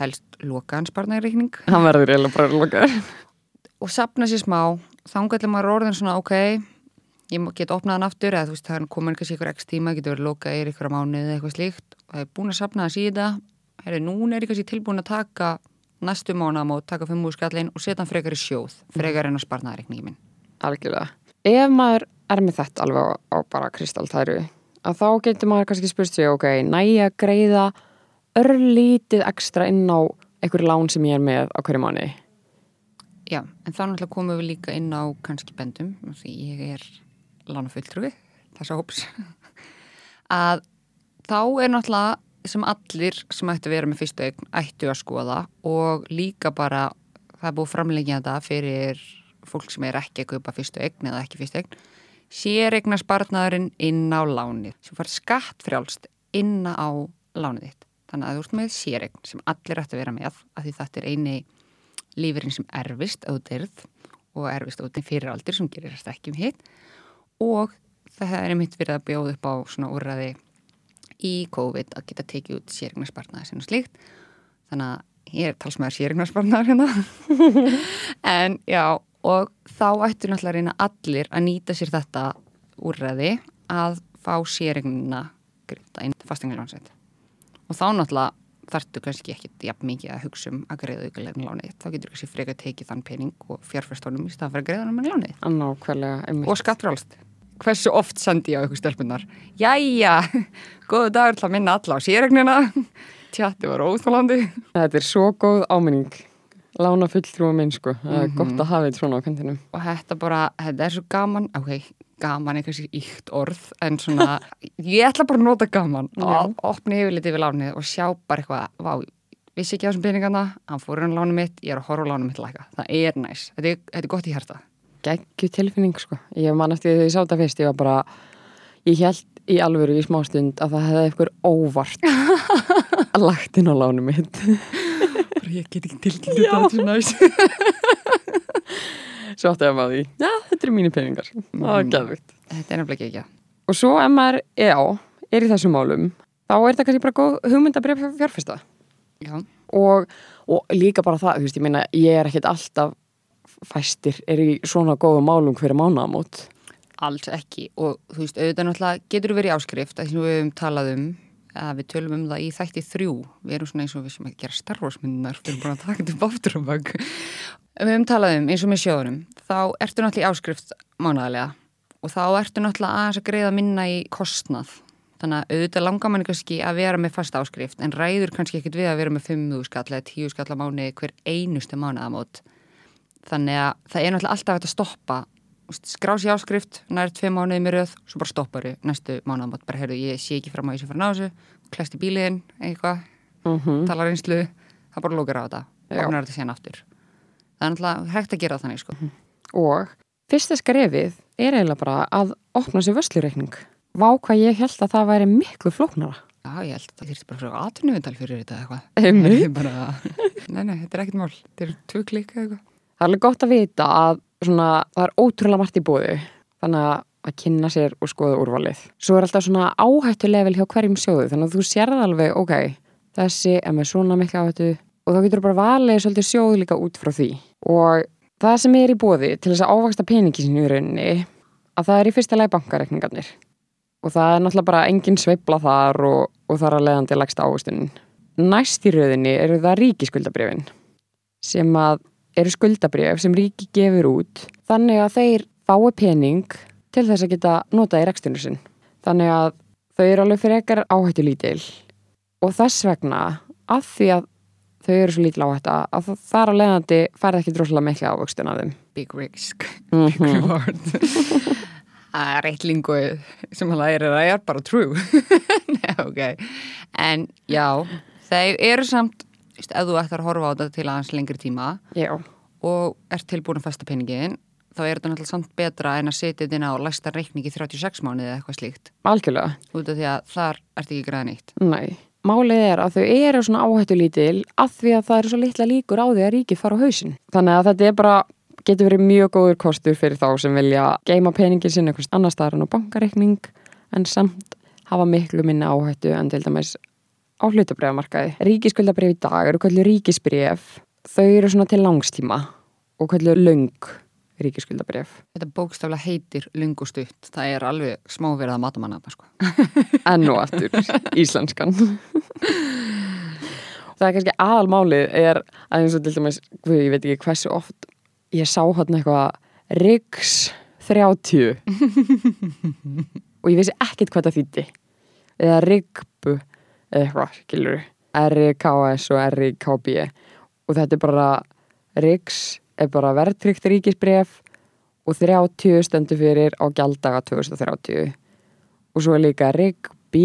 helst lokaðan sparnareikning hann verður eiginlega bara lokaður og sapna sér smá. Þangar maður er orðin svona ok ég get opnað hann aftur eða þú veist það er komin kannski ykkur x tíma getur verið lokað í ykkur mánuð eða eitthvað slíkt. Og það er búin að sapna það síða Heri, núna er ég kannski tilbúin að taka næstu mánam og taka fimm úr skallin og setja hann frekar í sjóð frekar en að sparnareikningi minn algjörlega. Ef maður er með þetta alveg á, á bara kristaltæru að þá getur maður kannski spurt sig ok, næja greiða örlítið ekstra inn á einhverju lán sem ég er með á hverju mánu. Já, en þá náttúrulega komum við líka inn á kannski bendum, því ég er lánafulltrúi, þessa hóps, [LAUGHS] að þá er náttúrulega sem allir sem ættu að vera með fyrstu eign ættu að skoða og líka bara það er búið framlengja þetta fyrir fólk sem er ekki að kaupa fyrstu eign eða ekki fyrstu eign. Sér eignar spartnaðurinn inn á lánið. Sem far skattfrjálst inn á lánið þitt. Þannig að þú ert með sér eign sem allir ættu að vera með að því þetta er eini lífurinn sem erfist auðvitað og erfist auðvitað fyrir aldur sem gerir þetta ekki um hitt. Og það er einmitt verið að bjóða upp á svona úrraði í COVID að geta tekið út sérignarspartnaði sem slíkt. Þannig að ég er talsmaður sérignarspartnaðar hérna. [LAUGHS] En já og þá ættu náttúrulega að reyna allir að nýta sér þetta úrræði að fá sérignina grinda inn fastingljónsveit og þá náttúrulega þartu kannski ekkit jafn mikið að hugsa um að greiða auðvitað lánið þá getur kannski freka tekið þann pening og fjárfærstónum í stað fyrir að greiða hann með lánið. Nákvæmlega, og skattfrálst hversu oft sendi ég á ykkur stelpunar Jæja, góðu dagur til að minna alla á sérregnina Tjatti var óþálandi Þetta er svo góð áminning. Lána fulltrúa minn sko. Það er gott að hafa þetta svona á kantinu og þetta bara, þetta er svo gaman. Ok, gaman er kannski íkt orð en svona, [LAUGHS] ég ætla bara að nota gaman. Og opna yfirlitið við lánið og sjá bara eitthvað, vá vissi ekki á þessum peningana, hann fór hann lánum mitt. Ég er að horfa á lánum mitt læka, það er næs. Þetta er, þetta er gott í hérta Gekkju tilfinning sko. Ég man eftir því að ég sá þetta fyrst Ég var bara Ég held í alvöru í smástund að það hefði eitthvað óvart [LAUGHS] lagt inn á lánum mitt. [LAUGHS] Ég get ekki tilkynnt þetta þetta er næs Svo átti ég að maður því. Já, þetta eru mínir peningar. Það var geðvikt þetta er nefnilega ekki ekki. Og svo ef maður, já, er í þessum málum þá er þetta kannski bara góð hugmynd að byrja fjárfesta. Já, og, og líka bara það, þú veist, ég meina ég er ekkit alltaf fæstir er í svona góðum málum hverju mánaðamót? Alls ekki. Og þú veist, auðvitað náttúrulega getur verið áskrift að við höfum talað um að við tölum um það í þætti þrjú. Við erum svona eins og við sem ekki gera starfosmyndunar við erum búin að taka þetta upp aftur og bak. Við höfum talað um eins og með sjóðunum þá ertu náttúrulega í áskrift mánaðarlega. Og þá ertu náttúrulega aðeins að greiða minna í kostnað. Þannig að auðvitað langar manni kannski að vera með fasta áskrift en ræður kannski ekkit við að vera með 5 skall eða 10 skall á mánu hver einustu mánuðamót þannig að það er náttúrulega alltaf hægt að stoppa skrási áskrift, nær tvei mánuði með röð svo bara stoppar þau næstu mánuðamót bara heyrðu, ég sé ekki fram á þessu fyrir náðu klæst í bíliðin, eitthvað mm -hmm. talar einslu, það bara lókar á þetta. Já. opnar þetta síðan aftur. Það er náttúrulega hægt að gera þannig sko. Og fyrsta skrefið er eiginlega bara að opna sér vöslureikning Vá hvað ég held að það væri miklu flóknara. Já, ég held að það þýrst bara frá atvinnuvindal fyrir þetta eitthvað. Ég [LAUGHS] Nei, nei, þetta er ekkert mál. Þetta er tvö eða eitthvað Það er alveg gott að vita að svona, það er ótrúlega margt í bóði þannig að kynna sér og skoða úrvalið. Svo er alltaf svona áhættulevel hjá hverjum sjóðu þannig að þú sérð alveg, ok, þessi er með svona mikla áhættu og þá getur bara valið svolítið sjóðu líka út frá því. Og það sem er í bóði til þess að ávaksta peningi sinni í rauninni að það er í fyrsta lagi bankareikningarnir og það er náttúrulega bara engin sveifla þar og, og þar að leiðandi lagst áhustunin. Næst í rauðinni eru það ríkiskuldabrifin sem að eru skuldabrif sem ríki gefur út þannig að þeir fái pening til þess að geta notað í rekstinu sinn. Þannig að þau eru alveg fyrir ekkar áhættu lítil og þess vegna að því að þau eru svo lítil áhætta að þar að leiðandi færði ekki droslega mikla ávöxtun af þeim. Big risk, big Mhm. reward [LAUGHS] Það er eitt linguð sem hann lærir að það er bara true [LAUGHS] Nei, ok En já, þeir eru samt ef þú ætlar að horfa á þetta til aðeins lengri tíma Já, og ert tilbúin að festa peningin þá er þetta náttúrulega samt betra en að setja þetta inn á læsta reikningi 36 mánuði eða eitthvað slíkt algjörlega. út af því að þar ert ekki græða neitt Nei. Málið er að þau eru svona áhættu lítil að því að það eru svo litla líkur á því að ríkið fara á hausinn. Þannig að þetta er bara, getur verið mjög góður kostur fyrir þá sem vilja geima peningin sinni einhvers annar staðar en á bankareikning en samt hafa miklu minni áhættu en til dæmis á hlutabræðamarkaði. Ríkiskuldabref í dag eru kallið ríkisbref. Þau eru svona til langstíma og kallið löng ríkiskuldabref. Þetta bókstaflega heitir lungu stutt það er alveg smá verið að mata manna sko. [LAUGHS] enn og aftur íslenskan það er kannski aðalmálið er að eins og til dæmis ég veit ekki hversu oft ég sá hann eitthvað Riggs [LAUGHS] 30 og ég vissi ekkert hvað það þýtti eða Rigbu eða eitthvað, skilur RIKS og RIKB og þetta er bara RIKS er bara verðtrykt ríkisbref og 30 stendur fyrir á gjaldaga 2030 og svo er líka RIKB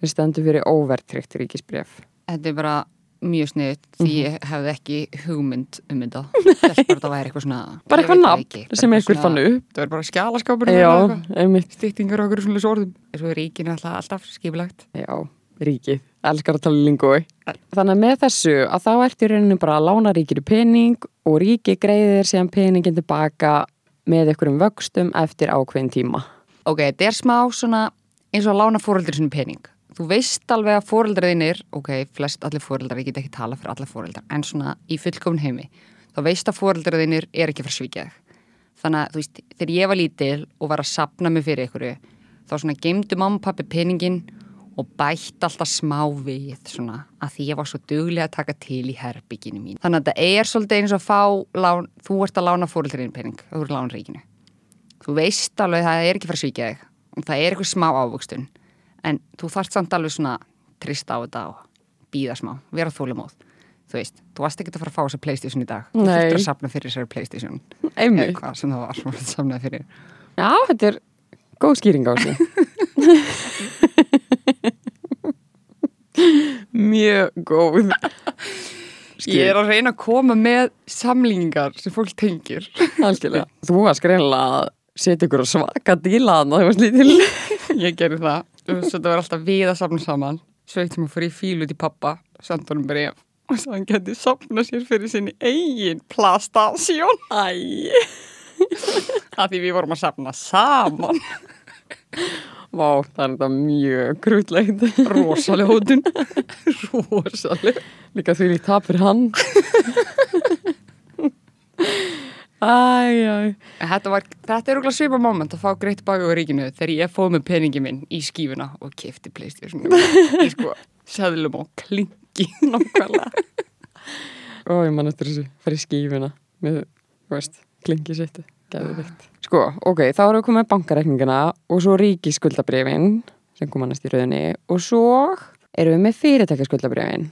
sem stendur fyrir óverðtrykt ríkisbref Þetta er bara mjög sniðt því ég hefði ekki hugmynd um þetta. [LAUGHS] Þess bara að það væri eitthvað svona bara eitthvað nafn sem einhver fann upp. Það er bara skjálaskapur já, einmitt. Stýttingar og okkur svona orðum Svo er ríkinu alltaf, alltaf skipulagt. Já, ríkið, elskar að tala lingói. Þannig að með þessu að þá ertu í rauninu bara að lána ríkiru pening og ríki greiðir síðan peningin tilbaka með einhverjum vöxtum eftir ákveðin tíma. Ok, þetta er smá svona eins og að lána fóreldri sinni pening Þú veist alveg að fóreldriðinir Ok, flest allir fóreldrar, ég get ekki tala fyrir allir fóreldrar En svona í fullkomin heimi Þá veist að fóreldriðinir er ekki fyrir svíkja þig Þannig að þú veist, þegar ég var lítil og var að sapna mig fyrir ykkur þá svona geimdu mamma og pappi peningin og bætt alltaf smá við svona að því ég var svo duglega að taka til í herbygginu mín. Þannig að þetta er svolítið eins og að fá, lán, þú ert að lána fóreldriðin pening, þú ert að lána ríkinu. Þú veist alveg að það er ekki fyrir að svíkja þig og það er eitthvað smá ávöxtun en þú þarft samt alveg svona trist á þetta og býða smá, vera þólumóð. Þú veist, þú varst ekki að fara að fá þessa Playstation í dag. Þú Nei. þurftir að sapna fyrir þessari Playstation eða Einmitt. hvað sem það var þú sapnaði fyrir. Já, þetta er góð skýring á þessu. [LAUGHS] Mjög góð. Ég er að reyna að koma með samlíningar sem fólk tengir. Algjörlega. Þú varst greinlega að setja ykkur svaka díla þannig að það var lítil. [LAUGHS] Ég gerði það. Svo þetta var alltaf við að sapna saman. Svo eitt sem að fór í fílu til pappa, senda honum bref og svo hann geti sapna sér fyrir sinni eigin plastasjón. Æ. Af því við vorum að sapna saman. Vá, það er þetta mjög krútlegt. Rosaleg hótun. [LAUGHS] Rosaleg. Líka því líkt tap fyrir hann. Æj, æj. Þetta, var, þetta er okkur svipa moment að fá greitt baka á ríkinu þegar ég fóð með peningi minn í skífuna og kefti Playstation í sko seðlum og klingi nákvæmlega. Ó, ég man eftir þessu, farið skífuna með, þú veist, klingi settu, gæði veikt. Sko, ok, þá erum við komið með bankareikningina og svo ríkisskuldabrifin sem kom annars í rauninni og svo erum við með fyrirtækjaskuldabrifin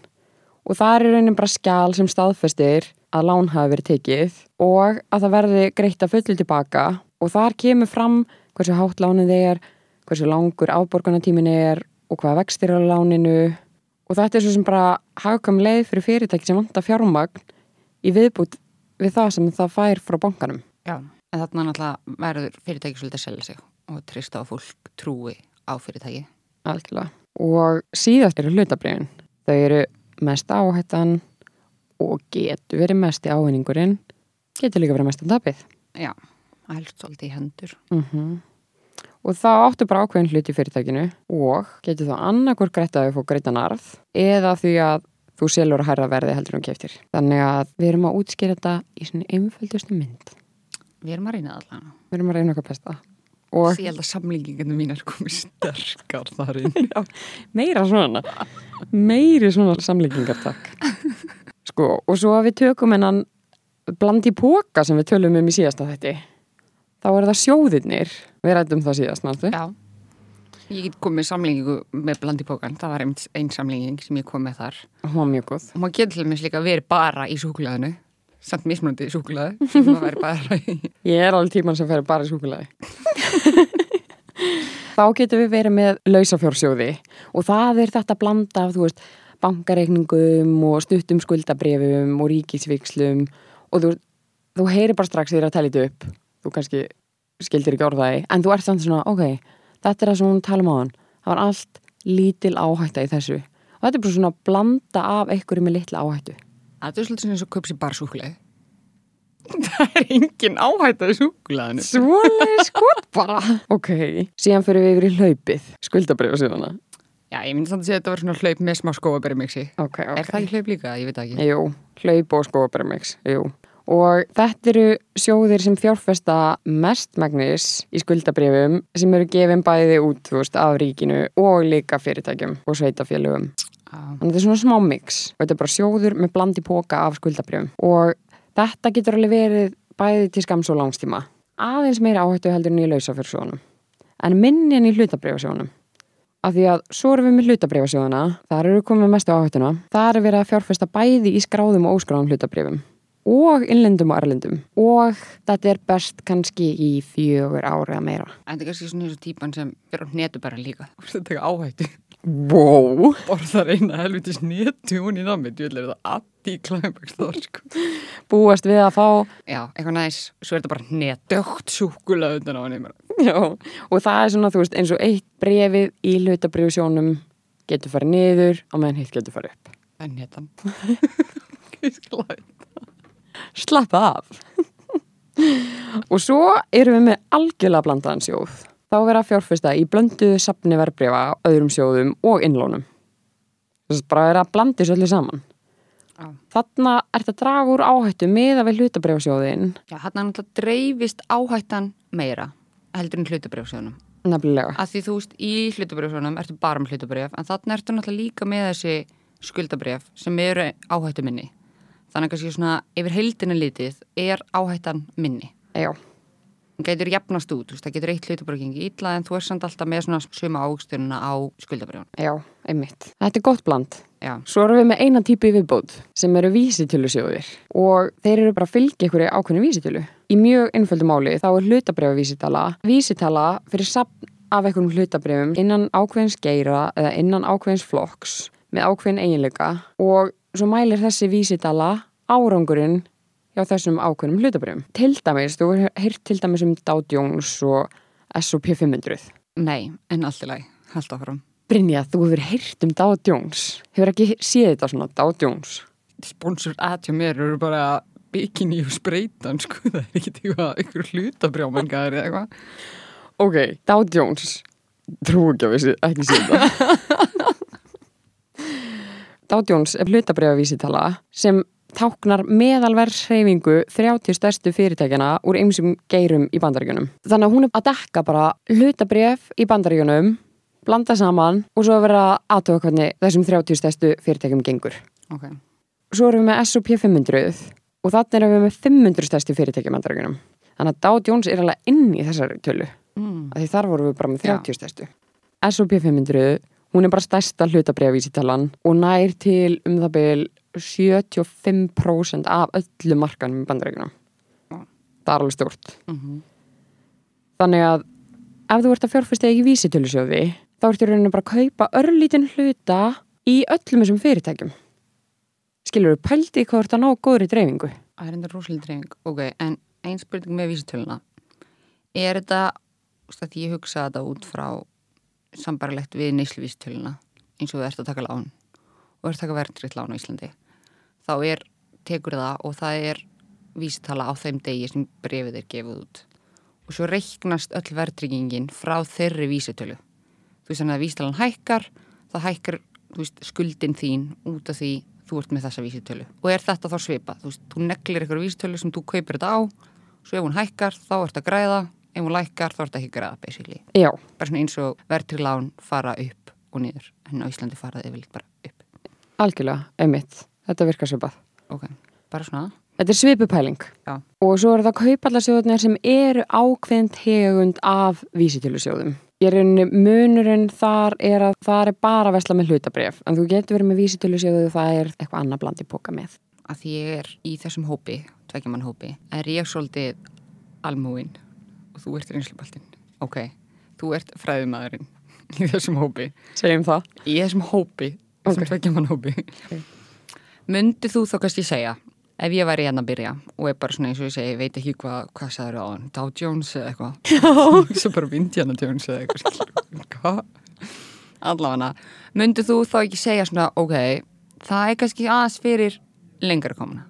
og það er rauninni bara skjál sem staðfestir að lán hafi verið tekið og að það verði greitt að fullu tilbaka. Og þar kemur fram hversu hátt lánið er, hversu langur afborgunartímin er og hvað vextir á láninu. Og þetta er svo sem bara hagkvæm leið fyrir fyrirtæki sem vantar fjármagn í viðbútt við það sem það fær frá bankanum. Já, en þarna náttúrulega verður fyrirtæki svolítið að selja sig og trista á fólk trúi á fyrirtæki. Algjörlega. Og síðast eru hlutabriðin. Þau eru mest áhættan og getur verið mest í ávinningurinn, getur líka verið mest um tapið. Já, helst svolítið í hendur. Mm Og þá áttu bara ákveðin hlut í fyrirtækinu og getur þá annarkur greitt að þau fór greitan arð eða því að þú selur að hærra verði heldur um keftir. Þannig að við erum að útskýra þetta í svona einföldustu mynd. Við erum að reyna allan. Við erum að reyna okkar besta. Og Ég held að samlinginginu mín er komið sterkar þar inn. [LAUGHS] meira svona meiri svona samlíkingar takk sko og svo að við tökum hennan blandi póka sem við tölum um í síðasta þætti þá er það sjóðirnir við rættum það síðast náttúrulega Já. Ég get komið samlingingu með blandipókan. Það var einn samlinging sem ég kom með þar. og hún var mjög góð Og maður getur til dæmis líka verið bara í súkulæðinu. Samt mismunandi súkulæði. Sem maður verið bara í. ég er alveg tíman sem fer bara í súkulagi þá getum við verið með lausafjórsjóði og það er þetta blanda af þú veist bankareikningum og stuttum skuldabrefum og ríkisvíkslum og þú, þú heyrir bara strax þegar að tala þetta upp þú kannski skildir ekki orðaði en þú ert samt svona, ok, þetta er það sem hún tala um á hann það var allt lítil áhætta í þessu og þetta er bara svona blanda af einhverju með litla áhættu Það er svolítið eins og köpsi bara súkulæði. Það er engin áhætta í súkulæðinu. Svoleið skot bara Ok, síðan fyrir við yfir í hlaupið Skuldabrifa síðana Já, ég myndi samt að segja að þetta var svona hlaup með smá skóabæri mixi. Ok, ok Er það ekki hlaup líka? Ég veit ekki. Jú, hlaup og skóabremix Jú Og þetta eru sjóðir sem fjárfesta mestmagnis í skuldabrifum sem eru gefin bæði út veist, af ríkinu og líka fyrirtækjum og sveitafélögum. Þannig að þetta er svona smá mix og þetta er bara sjóður með blandi póka af skuldabrifum og þetta getur alveg verið bæði til skams og langstíma. Aðeins meira áhættu heldur en í lausafjörsjónum en minni en í hlutabrifasjónum. af því að svo erum við með hlutabrifasjóðuna, þar eru við komið mestu áhættuna, þar er verið að fjárfesta bæði í skráðum og óskráðum hlutabrifum og innlendum og erlendum og þetta er best kannski í fjögur ári að meira. En þetta er kannski svona eins og típan sem fyrir á netu bara líka. Þetta er taka áhættu. Wow! Borðar eina helvitis netu hún í. Þú vil er þetta addi klæmbæks þá, sko. Búast við að fá, Já, eitthvað næs. Svo er þetta bara. Dögt súkulega undan á já, og það er svona, þú veist, eins og eitt brefið í hlutabrifasjónum getur farið niður og meðan hitt getur farið upp. Það skal hægt. Slappa af. [LAUGHS] og svo erum við með algjörlega blandaðan sjóð. Þá vera fjárfesta í blönduðu sapni verbreyfa, öðrum sjóðum og innlónum. Þess að bara vera að blandi þessu öllu saman. Já. Þarna ert að draga úr áhættu með að við hlutabreyfasjóðin Já, er náttúrulega dreifist áhættan meira heldur en hlutabrjófsjónum. nefnilega. Að því þú veist, í hlutabrjófsjónum ertu bara með hlutabrjóf, en þarna ertu náttúrulega líka með þessi skuldabrjóf sem eru áhættu minni. Þannig að kannski svona yfir heildina litið er áhættan minni. Já, Það getur jafnast út, það getur eitt hlutabrjóf gengi illa en þú er samt alltaf með svona suma ágstununa á skuldabrjófun. já, einmitt. Þetta er gott bland. Já, Svo erum við með eina típu í viðbót sem eru vísitölusjóðir og þeir eru bara að fylgja ykkur ákveðinu vísitölu. Í mjög einföldu máli þá er hlutabrjöfa vísitala, fyrir sapn af einhverjum hlutabrjöfum innan ákveðins geira eða innan ákveðins flokks með ákveðin eiginleika og svo mælir þessi vísitala árangurinn hjá þessum ákveðnum hlutabrjöfum. Til dæmis, þú hefur heyrt til dæmis um Dow Jones og S&P 500. nei, en allt í lagi, haldt áfram. Brynja, þú hefur heyrt um Dow Jones. Hefur ekki séð þetta svona, Dow Jones? Sponsor að hjá mér eru bara bikini og spreytan, sko, það er ekki eitthvað, eitthvað hlutabrjófmengar eða eitthvað. Ok, Dow Jones Trú ekki að við ekki séð það [LAUGHS] Dow Jones er hlutabrifavísitala sem táknar meðalverðshreyfingu 30 stærstu fyrirtækjana úr ymsum geirum í bandaríkjunum. Þannig að hún er að dekka bara hlutabrif í bandaríkjunum, blanda saman og svo vera aðtöða hvernig þessum 30 stærstu fyrirtækjum gengur. Ok, Svo erum við með S&P 500 og þannig erum við með 500 stærstu fyrirtækjum í bandaríkjunum. Þannig að Dow Jones er alveg inn í þessari tölu. mm. því þar vorum við bara með Já. 30 stærstu. S&P 500, hún er bara stærsta hlutabrifavísitalan og nær til um það byl 75% af öllu markanum í bandaríkunum. Já. Það er alveg stort. Mm Þannig að ef þú ert að fjárfesta í vísitölusjóði, þá ertu í rauninu bara að kaupa örlítinn hluta í öllum þessum fyrirtækjum. Skilur þú pældi hvað ert að ná góðri dreifingu? Það er enda rosalega dreifing. Ok, en einn spurning með vísitöluna. Er þetta, því ég hugsa þetta út frá sambarilegt við neyslu vísitöluna, eins og þú ert að taka lán og ert að taka verðriðt lán á Íslandi, þá er, tekur það og það er vísitala á þeim degi sem brefið er gefið út. Og svo reiknast öll verðryggingin frá þeirri vísitölu. Þú veist þannig að vísitalan hækkar, það hækkar veist, skuldin þín út af því þú ert með þessa vísitölu. Og er þetta þá svipað? Þú veist, þú neglir eitthvað vísitölu sem þú kaupir þetta á, svo ef hún hækkar þá ert að græða, ef hún lækkar þá ert ekki að græða basically. Já, Bara svona eins og verðtryggð lán fara upp og niður, en á Íslandi fara þið vilt bara upp. algjörlega, einmitt. Þetta virkar svipað. Ok, bara svona. Þetta er svipupæling. Já. Og svo eru það kaupallasjóðunir sem eru ákveðin tegund af vísitölusjóðum. Ég er rauninni, munurinn þar er að það er bara að vesla með hlutabref. En þú getur verið með vísitölusjóðu og það er eitthvað annað bland í póka með. Að því ég er í þessum hópi, tveggjaman hópi, er ég svolítið almúin og þú ert reynslubaltinn. Ok, þú ert fræðumæðurinn í þessum hópi. Segjum það. í þessum hópi þessum Ok. okay. tveggjaman hópi myndi þú þá kannski segja ef ég væri hérna að byrja og er bara svona eins og ég segi, ég veit ekki hvað hva sagður á hann Dow Jones eða eitthvað? [LAUGHS] Svo [LAUGHS] bara Indiana Jones eða eitthvað hvað? Allavega, myndi þú þá ekki segja svona, ok, það er kannski aðeins fyrir lengra komuna.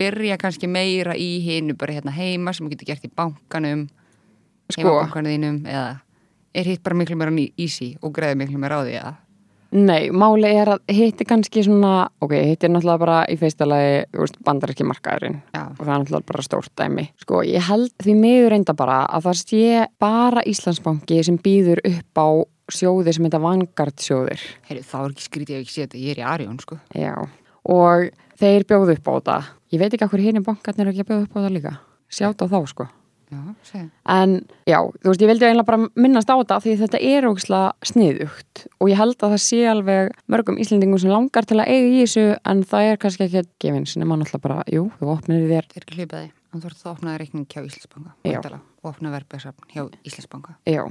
Byrja kannski meira í hinu bara hérna heima sem þú getur gert í bankanum Sko. heimabankanum þínum eða er hitt bara miklu meira ný- easy og greiði miklu meira á því eða Nei, máli er að hitt er kannski svona, ok, hitt er náttúrulega bara í fyrsta lagi, þú veist, bandaríski markaðurinn. Já. Og það er náttúrulega bara stórt dæmi. Sko, ég held því miður reynda bara að það sé bara Íslandsbanki sem býður upp á sjóði sem heita Vanguard sjóðir. Heyrðu, þá er ekki skrítið ef ég sé þetta, ég er í Arjón, sko. Já, og þeir bjóðu upp á þetta. Ég veit ekki hvað hérna bankarnir er ekki að bjóða upp á það líka. Sjátt á þá, sko. Já. En já, þú veist, ég vildi eiginlega bara minnast á þetta því þetta er ógislega sniðugt. Og ég held að það sé alveg mörgum Íslendingum sem langar til að eiga í þessu en það er kannski ekki að gefin sinni mann alltaf bara, jú, þú opnir þér. Það er ekki hljupaði, en þú ert það opnaði reikning hjá Íslandsbanka og opnaði verðbæðsafn hjá Íslandsbanka. Já,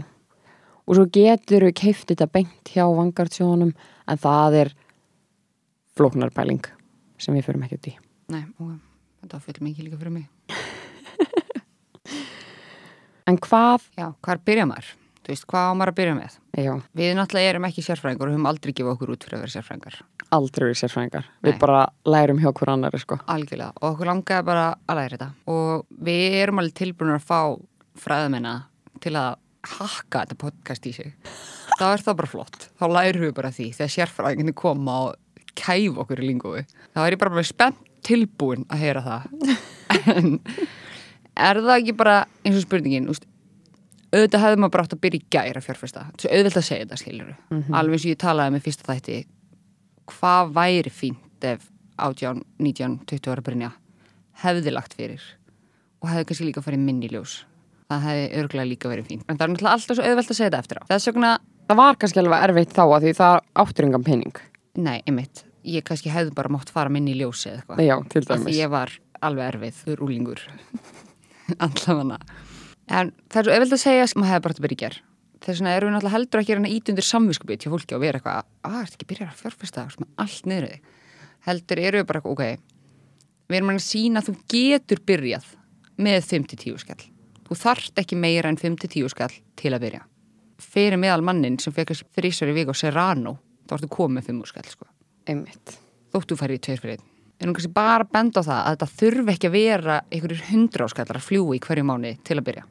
og svo getur við keift þetta beint hjá vangartsjónum en það er flóknarpæling sem við förum ekki út í. Nei, ok, þetta fyrir mikið líka fyrir mig En hvað, Já, hvað byrja maður? Þú veist, hvað á maður að byrja með? já, Við náttúrulega erum ekki sérfræðingar og höfum aldrei gefið okkur út fyrir að vera sérfræðingar aldrei við sérfræðingar. Nei. Við bara lærum hjá hver annari, sko. Algjörlega, og okkur langaði bara að læra þetta og við erum alveg tilbúinur að fá fræðamenn til að hakka þetta podcast í sig [LAUGHS] þá er það bara flott, þá lærum við bara því þegar sérfræðinginni koma og kæfa okkur í lingói, þá er ég bara, bara spennt tilbúin að heyra það [LAUGHS] en er það ekki bara eins og spurningin úst, auðvitað hefði maður bara átt að byrja í gæra fjárfesta, auðvitað að segja þetta skilur alveg eins og ég talaði með fyrsta þætti hvað væri fínt ef 18, 19, 20 ára Brynja hefði lagt fyrir og hefði kannski líka farið minni ljós. Það hefði örgulega líka verið fínt. En það er náttúrulega alltaf svo auðvelt að segja þetta eftir á. Þess vegna, Það var kannski alveg erfitt þá að því það áttur engan pening. nei, einmitt. Ég kannski hefði bara mátt fara minni í ljósi eða eitthvað. Því ég var alveg erfið fyrir úlingur [LAUGHS] allavega. En það er svo auðvelt að segja að maður hefði bara að byrja í ger þess vegna erum við náttúrulega heldur að reyna ít undir samviskupið til fólki og vera eitthvað að er ekki að byrja að fjárfesta allt niður þig? Heldur erum við bara eitthvað, ok við erum að sína að þú getur byrjað með 5-10 skall. Þú þarft ekki meira en 5-10 skall til að byrja. Fyrir meðal mannin sem fekk þrísar í vik á Serrano þá ertu komið með 5 skall sko. Þóttu færi í tveir fyrir einn. En hún kannski bara að benda á það að þetta þurfi ekki að vera einhverjir hundra áskallar að fljúa í hverju mánu til að byrja.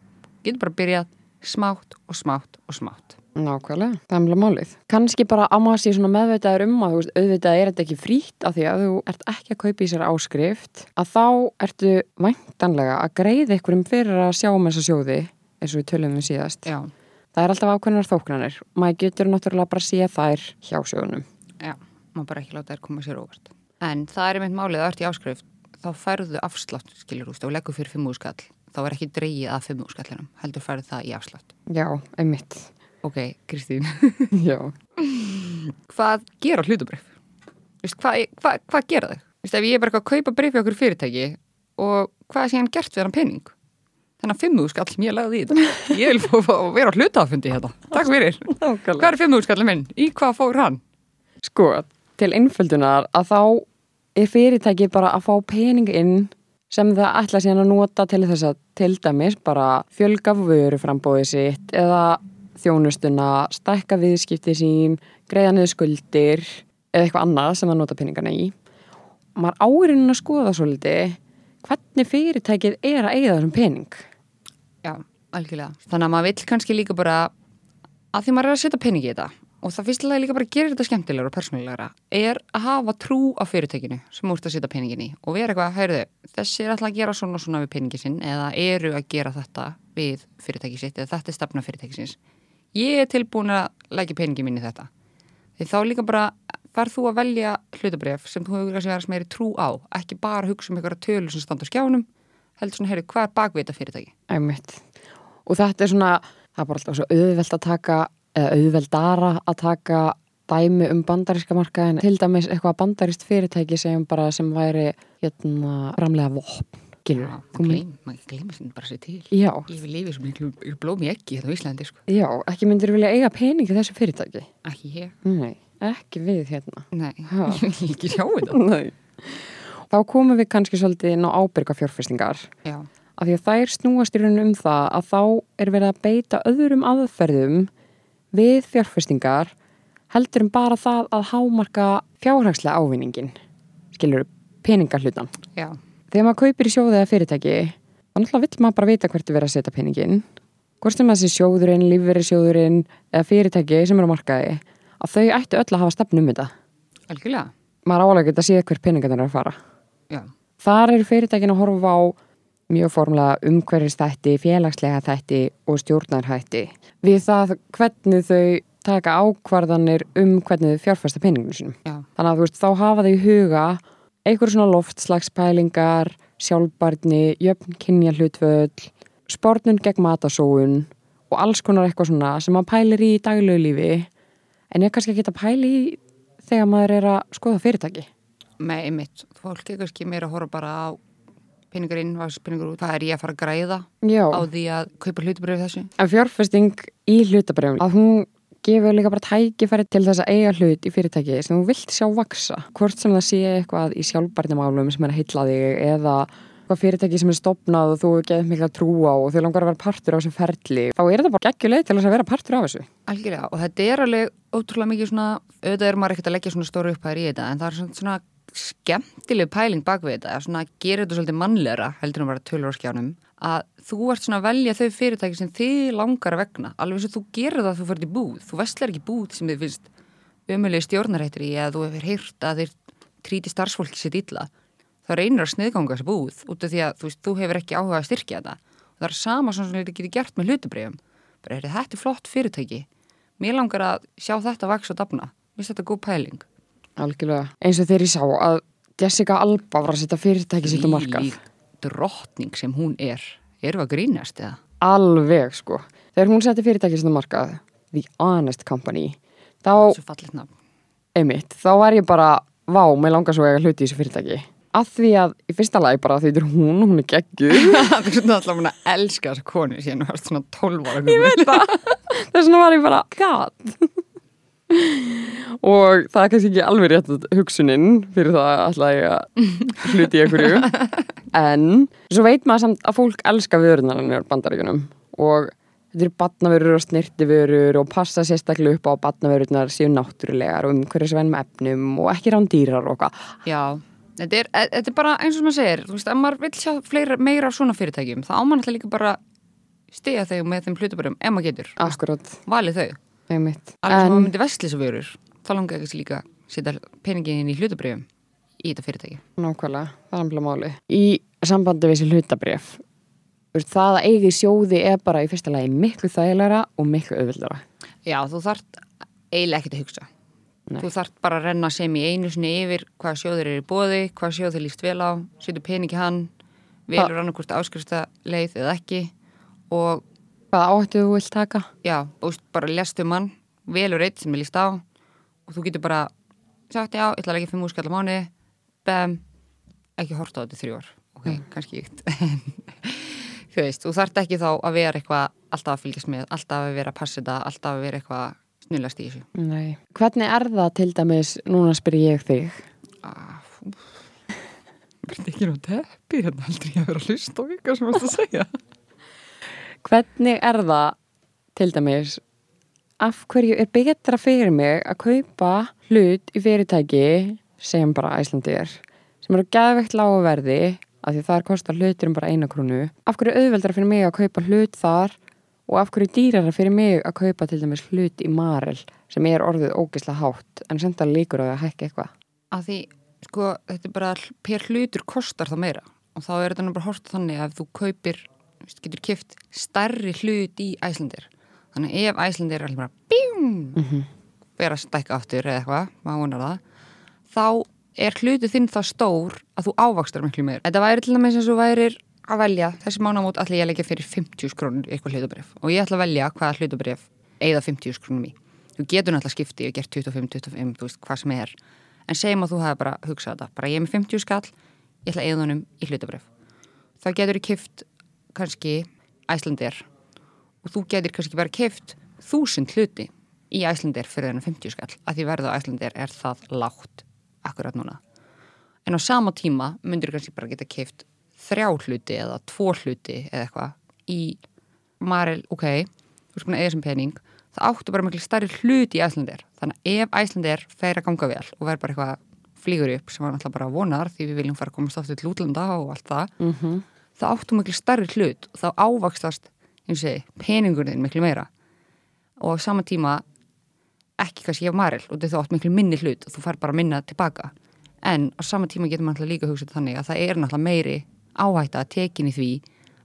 Getur bara að byrja smátt og smátt og smátt. Nákvæmlega, það er mjög málið. Kannski bara maður sé svona meðvitaður um að auðvitað er þetta ekki frítt af því að þú ert ekki að kaupa í sér áskrift að þá ertu væntanlega að greiða einhverjum fyrir að sjá um þessa sjóði eins og við tölum við síðast. Já, Það er alltaf ákveðnar þóknanir. Maður getur náttúrulega bara að sé þær hjá sjóðunum. já, maður bara ekki láta þær koma sér óvart. En það er einmitt málið að ert í áskrift, þá færðu afslátt, skilur úst, og leggur fyrir fimm úrskall. Þá er ekki dreigið að fimm úrskallinum, heldur færðu það í afslátt. Já, einmitt. Ok, Kristín, [LAUGHS] Já. hvað gera hlutubrif? Vist, hvað, hvað, hvað gera þau? Vist, ef ég er bara að kaupa brif í okkur fyrirtæki og hvað er síðan gert við hann pening? Þannig að fimmúskall sem ég lagði í þetta. [LAUGHS] Ég vil fá, að vera á hlutafundi hérna. Takk fyrir. Hvað er fimmúskallin minn? Í hvað fór hann? Sko, til innföldunar að þá er fyrirtæki bara að fá pening inn sem það ætla síðan að nota til þess að til dæmis bara fjölga vöru frambóði sitt eða þjónustuna, stækka viðskipti sín, greiða niður skuldir eða eitthvað annað sem það nota peningana í. Maður áirinn að skoða svolítið hvernig fyrirtækið er að eigða þessum pening. Já, algjörlega. Þannig að maður vill kannski líka bara að því maður er að setja pening í þetta og það fyrstilega líka bara að gera þetta skemmtilegra og persónulegra er að hafa trú á fyrirtækinu sem úrst að setja peningin í og vera eitthvað, heyrðu, þessi er alltaf að gera svona og svona við peningin sinn eða eru að gera þetta við fyrirtæki sitt eða þetta er stefna fyrirtækisins. Ég er tilbúin að leggja peningin mín í þetta. Því þá líka bara farð þú að velja hlutabref sem þú hefur kannski verið meiri trú á, ekki bara hugsa um einhverja tölu sem standa á skjánum, heldur svona, heyrðu, hvað er bakvið þetta fyrirtæki? Æmitt. Og þetta er svona, það er bara alltaf svo auðvelt að taka, auðveldara að taka dæmi um bandaríska markaðin. Til dæmis eitthvað bandaríst fyrirtæki sem bara sem væri hérna framlega vopn. Gilur, Já, maður gleymir sem bara sér til. Já, Ég vil lifa sem miklu blómi ekki hérna á Íslandi, sko. já, ekki myndir vilja eiga pening í þessu fyrirtæki. Ekki ég. Nei, ekki við hérna. Nei, [LAUGHS] ég vil ekki sjá þetta. Nei. Þá komum við kannski svolítið inn á ábyrga fjárfestingar. Já, af því að þær snúast í rauninu um það að þá er verið að beita öðrum aðferðum við fjárfestingar heldur um bara það að hámarka fjárhagslega ávinningin skilur peningahlutan já, þegar maður kaupir í sjóðu eða fyrirtæki þá náttúrulega vill maður bara vita hvert er verið að setja peningin hvort sem þessi sjóðurinn, lífveri sjóðurinn eða fyrirtæki sem eru á markaði að þau ættu öll að hafa stefnum um þetta. Algjörlega. maður álega geta að sé hver peningarnir er að fara. Já, Þar eru fyrirtækin að horfa á mjög formlega umhverfistætti, félagslega þætti og stjórnarhætti. Við það hvernig þau taka ákvarðanir um hvernig þau fjárfæsta peninginu sínum. já, Þannig að þú veist, þá hafa þau í huga einhver svona loftslagspælingar, sjálfbarni, jöfn kynja hlutvöld, spórnun gegn matasóun og alls konar eitthvað svona sem maður pælir í daglegu lífi en ég kannski ekki að pæli í þegar maður er að skoða fyrirtæki? Með einmitt, fólk er kannski meira að horfa bara á peningur inn, peningur út, hvað er ég að fara að græða Já. á því að kaupa hlutubröf þessu. En fjárfesting í hlutabrjöfum að hún gefur líka bara tækifæri til þess að eiga hlut í fyrirtæki sem þú vilt sjá vaksa hvort sem það sé eitthvað í sjálfbarnamálum sem er að heilla þig eða eitthvað fyrirtæki sem er stopnað og þú getur mikla trú á og þau langar að vera partur á þessu ferli þá er þetta bara geggjuleg til þess að vera partur á þessu. Algjörlega, og þetta er alveg ótrúlega mikið svona, auðvitað er maður ekkert að leggja svona stóru upphæðir í þetta, en það er svona skemmtileg pæling bak við þetta, svona gerir þetta svolítið mannlegra, heldur en bara tölur á skjánum, að þú ert svona að velja þau fyrirtæki sem þið langar að vegna, alveg sem þú gerir það að þú fyrir búð, þú vestlar ekki búð sem þið finnst umöluði stjórnarættir í eða þú hefur heyrt að þið tríti starfsfólki sitt illa, þá reynir að sniðganga þessu búð út af því að þú, veist, þú hefur ekki áhuga að styrkja þetta. Og það er sama sem þetta getur gert með hlutubreyfum bara þetta er flott fyrirtæki. Mér langar að sjá þetta vaks og dafna. Mér finnst þetta góð pæling Algjörlega. Eins og þegar ég sá að Jessica Alba var að setja fyrirtæki sitt á markað. Þvílík drottning sem hún er erum við að grínast eða? Alveg sko. Þegar hún setti fyrirtæki sitt á markað, The Honest Company, þá, Svo fallit nafn emitt, þá var ég bara, vá, mér langar svo að eiga hluti í þessu fyrirtæki. Að því að í fyrsta lagi bara því þetta er hún, hún er geggjuð. Það er svona alltaf mun að elska þessa konu síðan þú varst svona 12 ára ég veit það. [LAUGHS] Þess vegna var ég bara, god. Og það er kannski ekki alveg rétt hugsunin fyrir það alltaf ég að hluti í einhverju. [LAUGHS] En svo veit maður samt að fólk elska vörunarinn bandaríkunum og þetta eru batnavörur og snirtivörur og passa sérstaklega upp á batnavörunar séu náttúrulegar og umhverjus venn með efnum og ekki rándýrar og hvað. Já, þetta er, e- þetta er bara eins og maður segir þú veist, ef maður vil sjá fleira, meira af svona fyrirtækjum þá á maður alltaf líka bara stiga þau með þeim hlutabörum, ef maður getur. Valið þau, einmitt. Alveg sem en myndi vestlisa vörur þá langar ekki líka að setja peningin í hlutabrifum í þetta fyrirtæki. Nákvæmlega, það er amfélag máli í sambandi við þessi hlutabrif það að eigi sjóði er bara í fyrsta lagi miklu þægilega og miklu auðvildara Já, þú þart eiginlega ekkert að hugsa. Nei. þú þart bara að renna sem í einu sinni yfir hvaða sjóður eru í bóði, hvaða sjóður líst vel á setur pening í hann velur annarkvort áskrifsta leið eða ekki og hvaða áhættu þú vilt taka? Já, og bara lestu mann velur eitt sem er líst á. Og þú getur bara sagt já, ég ætla að leggja fimm úrskall á mánu bem, ekki horta á þetta ár. Ok, kannski ykt [LAUGHS] þú veist, þú þart ekki þá að vera eitthvað alltaf að fylgjast með, alltaf að vera að passa þetta alltaf að vera eitthvað snullast í þessu. Nei. hvernig er það til dæmis núna spyr ég þig? Ah, Verði ekki nú teppi hérna? Ég að vera að hlusta á ykkar sem varst að segja hvernig er það til dæmis af hverju er betra fyrir mig að kaupa hlut í fyrirtæki sem bara Æslandi er sem eru gæðveikt lágu verði af því þar kostar hlutur um bara eina krónu? Af hverju auðveldra fyrir mig að kaupa hlut þar og af hverju dýrara fyrir mig að kaupa til dæmis hlut í Marel sem er orðið ógislega hátt en senda líkur á því að hækka eitthvað? Að því, sko, þetta er bara per hlutur kostar það meira og þá er þetta nú bara hort þannig að ef þú kaupir getur kift stærri hlut í Æslandir. Þannig ef Æslandir er allir bara bím, mm -hmm. vera að stækka aftur eða eitthvað, maður vonar það þá er hlutu þinn það stór að þú ávakstar miklu meir. Þetta væri til dæmis eins og værir að velja þessi mánamót ætla ég leggja fyrir 50 krónur eitthvað hlutabrif og ég ætla að velja hvaða hlutabrif eigða 50 krónum í. Þú getur náttúrulega skipti og gert 25, 25, þú veist hvað sem er. En segjum að þú hafi bara hugsað þetta. Bara ég er með 50 skall, ég ætla að eigða honum í hlutabrif þá getur ég kift kannski Æslandir og þú getur kannski bara kift þúsund hluti í Æslandir fyrir þennan 50 skall að því verða á Æslandir er það lágt akkurat núna en á sama tíma myndir kannski bara geta kift þrjá hluti eða tvo hluti eða eitthvað í Marel, ok, þú veist konar eða sem pening það áttu bara miklu starri hluti í Æslandir þannig að ef Æslandir fer að ganga vel og verður bara eitthvað flýgur upp sem var náttúrulega bara vonar því við viljum fara að komast aftur til útlanda og allt það mm -hmm. Þá áttu miklu starri hlut og þá segi, peningurinn miklu meira. Og á sama tíma ekki kannski ég Marel og þú átt miklu minni hlut og þú fær bara minna tilbaka. En á sama tíma getur maður líka hugsað þannig að það er náttúrulega meiri áhætta að tekin í því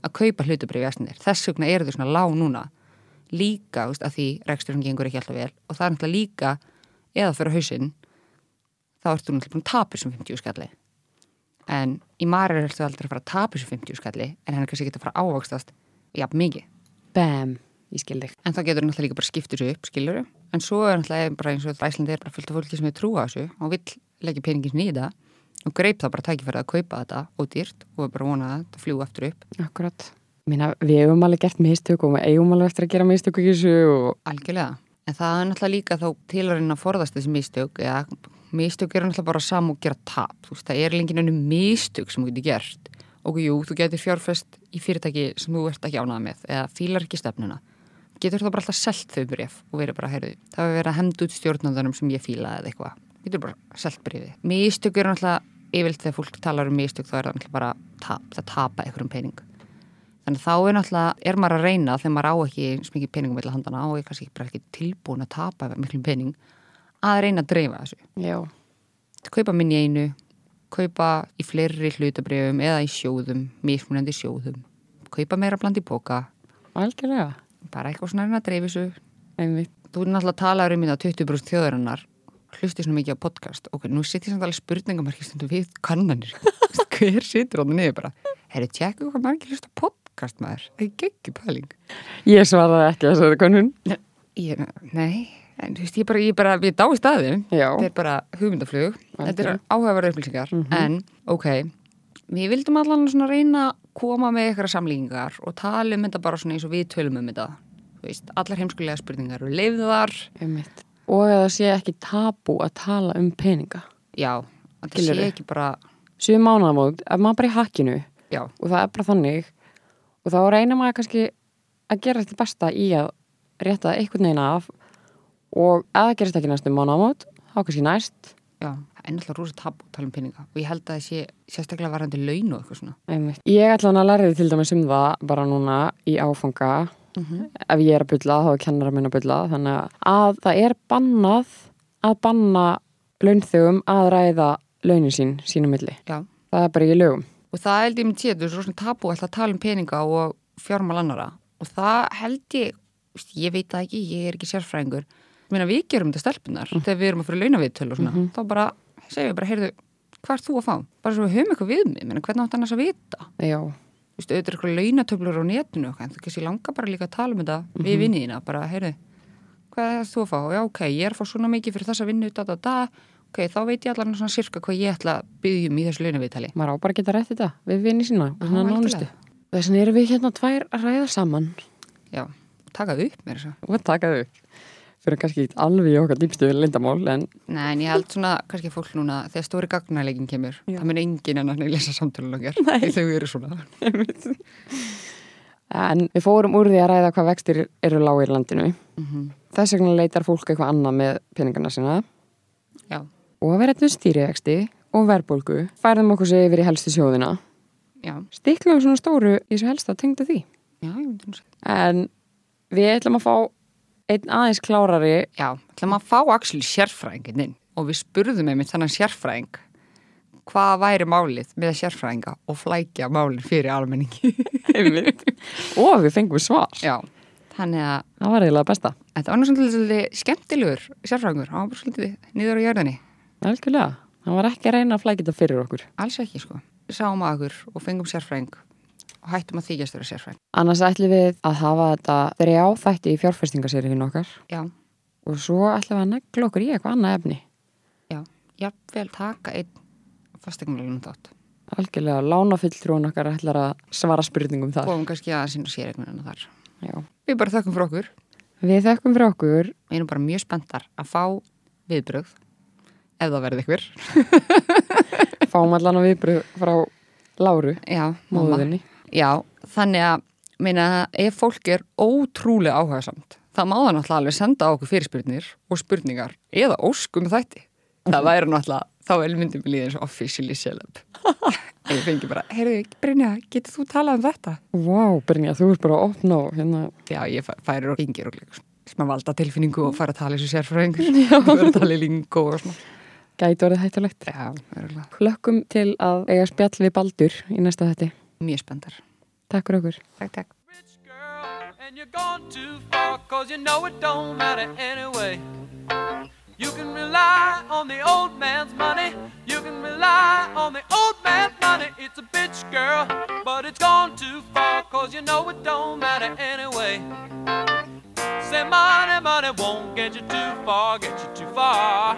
að kaupa hlutabrif í Æslandir þess vegna eru þau svona lág núna. Líka veist, að því reksturinn gengur ekki alltaf vel og það er náttúrulega líka eða fyrir hausinn þá ertu náttúrulega búin að tapa þessum 50 skalli en í Marel er þetta aldrei að fara að tapa þessum 50 skalli en hann er kannski ekki að fara að ávakstast já, mikið. Bam, ég skil þig. En þá getur náttúrulega líka bara skipt þessu upp, skilur En svo er náttúrulega bara eins og Æslandi er bara fullt af fólki sem er trú á þessu og vill leggja peningin í það og greip það bara tækifærið að kaupa þetta ódýrt og er bara vonað að þetta fljúa aftur upp. Akkurat. Mína, við hefum alveg gert mistök og við eigum alveg eftir að gera mistök þessu og Algjörlega. En það er náttúrulega líka þá tilurinn að forðast þessi mistök eða mistök er náttúrulega bara sam og gera tap. Þú veist, það er lengið nefnum mistök sem þú getur gert. Og jú, þú getur fjárfest í fyrirtæki sem þú ert ekki ánað með eða fílar ekki stefnuna. Getur þá bara alltaf selt þau bref og verið bara, heyrðu, það verið að henda út stjórnandanum sem ég fíla eða eitthvað. Getur bara selt brefið. Mistök er náttúrulega, yfirlt þegar fólk talar um mistök þá er það náttúrulega bara tap, það tapa einhverjum pening. Þannig þá er náttúrulega, er maður að reyna þegar maður á ekki eins mikið peningum meðlega handana og er kannski ekki tilbúin að tapa miklum pening, að reyna að dreifa þessu. já, Kaupa minn í einu, kaupa í fleiri hlutabrifum eða í sjóðum, mismunandi sjóðum. Kaupa meira bland í póka, algjörlega. bara eitthvað svona að reyna að dreifa þessu. Einmitt. Þú er náttúrulega að tala um þetta 20% þjóðarinnar, hlusti svona mikið á podcast. Ok, nú sitt ég samt alveg spurningamarki stundum við kannanir. [LAUGHS] Hver situr á það niður bara? Herri, tjekku hvað margir hlusta podcast maður. Það er geggi pæling. Ég svaraði ekki þessari konun. Ég, nei, en þú veist, ég bara, ég bara, við dái staðum. Já. Þetta er bara hugmyndaflug. Þetta er Algjörlega. áhugaverða upplýsingar. En, ok, við vildum allan svona reyna að koma með eitthvað samlíkingar og tala um þetta bara svona eins og við tölum um þetta. Þú veist, allar heimskulega spurningar eru leifðar. Og að það sé ekki tabú að tala um peninga. Já, að það sé ekki bara, Sjöu mánaðamót, ef maður bara í hakkinu já, og það er bara þannig og þá reynir maður kannski að gera þetta besta í að rétta einhvern veginn af og það gerist ekki næstu mánaðamót, þá kannski næst. já, það er náttúrulega rosa tabu að tala um peninga og ég held að það sé sérstaklega varandi laun og eitthvað svona. Einmitt. Ég ætla hann að læra því til dæmis um það bara núna í áfanga ef ég er að bylla þá er kennara minn að bylla þannig að það er bannað að banna launþögum að ræða launin sín sínum milli. Já, Það er bara í lögum. og það held ég mér þetta er svo svona tabu að tala um peninga og fjármál annara og það held ég, veist, ég veit það ekki, ég er ekki sérfræðingur ég meina við gerum þetta stelpunar þegar við erum að fyrir launaviðtölu og svona, þá bara segjum við bara, heyrðu, hvað er þú að fá? Bara svo við höfum eitthvað við mig, meina, hvernig átt annars að vita? Já, Þú veist, auðvitað er eitthvað launatöflur á netinu og þú kannski langa bara líka að tala um þetta við vinniðina, bara, heyrðu, hvað er þú að fá? Já, ok, ég er að fá svona mikið fyrir þessa vinnu, da, da, da, ok, þá veit ég allan svona sirka hvað ég ætla að byggja um í þessu launaviðtali. maður á bara að geta rætt þetta við vinni sína, svona nánustu. algjörlega. Þess vegna erum við hérna tvær að ræða saman Já, taka það upp með þessu. og taka þau upp. Fyrir kannski ekki alveg í okkar dýpstu lindamál, en Nei, en ég held svona, kannski fólk núna, þegar stóri gagnarleikin kemur, Já. það mun enginn en að lesa samtölu langar, því þau eru svona. [LAUGHS] En við fórum úr því að ræða hvað vextir eru lágir í landinu. Mm Þess vegna leitar fólk eitthvað annað með peningarna sína Já, og að vera eitthvað stýrivexti og verðbólgu færðum okkur sig yfir í helstu sjóðina. Stiklum svona stóru í þessu helsta tengda því. já. En við ætlum að fá einn aðeins klárari Já, ætlum að fá Axel sérfræðingin inn og við spurðum einmitt þannig sérfræðing hvað væri málið með sérfræðinga og flækja málið fyrir almenningi. [LAUGHS] einmitt og við fengum svar. Já, þannig að Það var eiginlega besta. þetta var svolítið skemmtilegur sérfræðingur, hann var bara svolítið niður á jörðinni. Algjörlega. Það var ekki að reyna að flækja þetta fyrir okkur. Alls ekki, sko. Sáum að okkur og fengum sérfræðing og hættum að þykjast vera sérfræðing. Annars ætlum við að hafa þetta þrjá þætti í fjárfestingaseríun okkar Já, og svo ætlum við að negla okkur í eitthvað annað efni. já, jafnvel taka einn fastegnarlegum þátt. Algjörlega lánafulltrúin okkar ætlar að svara spurningum þar. Komum kannski að sína séregnuna þar. Já. Við bara þökkum fyrir okkur. Við þekkum fyrir okkur. Við erum bara mjög spenntar að fá viðbrögð ef það verði ykkur. [LAUGHS] Fáum allan að viðbröð frá Láru, móðinni. Já, þannig að meina, ef fólk er ótrúlega áhugasamt það má það náttúrulega alveg senda á okkur fyrirspurnir og spurningar eða óskum þætti. Það væri náttúrulega þá er myndum við líðið eins og officially celeb. [LAUGHS] Ég fengi bara, heyrðu, Brynja, getur þú talað um þetta? Vá, Brynja, þú ert bara opna á hérna. Já, ég fæ- færi og ringir og sem að valda tilfinningu og fara að tala þessu sérfræðingur. [LAUGHS] Já. Og vera að tala í lingo og svona. Gæti orðið hættulegt. Já, örgulega. Klökkum til að eiga spjall við Baldur í næsta þætti. Mjög spenntar. Takk fyrir okkur. Takk, takk. rich girl and you're gone too far cause you know it don't matter anyway you can rely on the old man's money you can rely on the old man's money it's a bitch girl but it's gone too far cause you know it don't matter anyway. Say money, money won't get you too far, get you too far.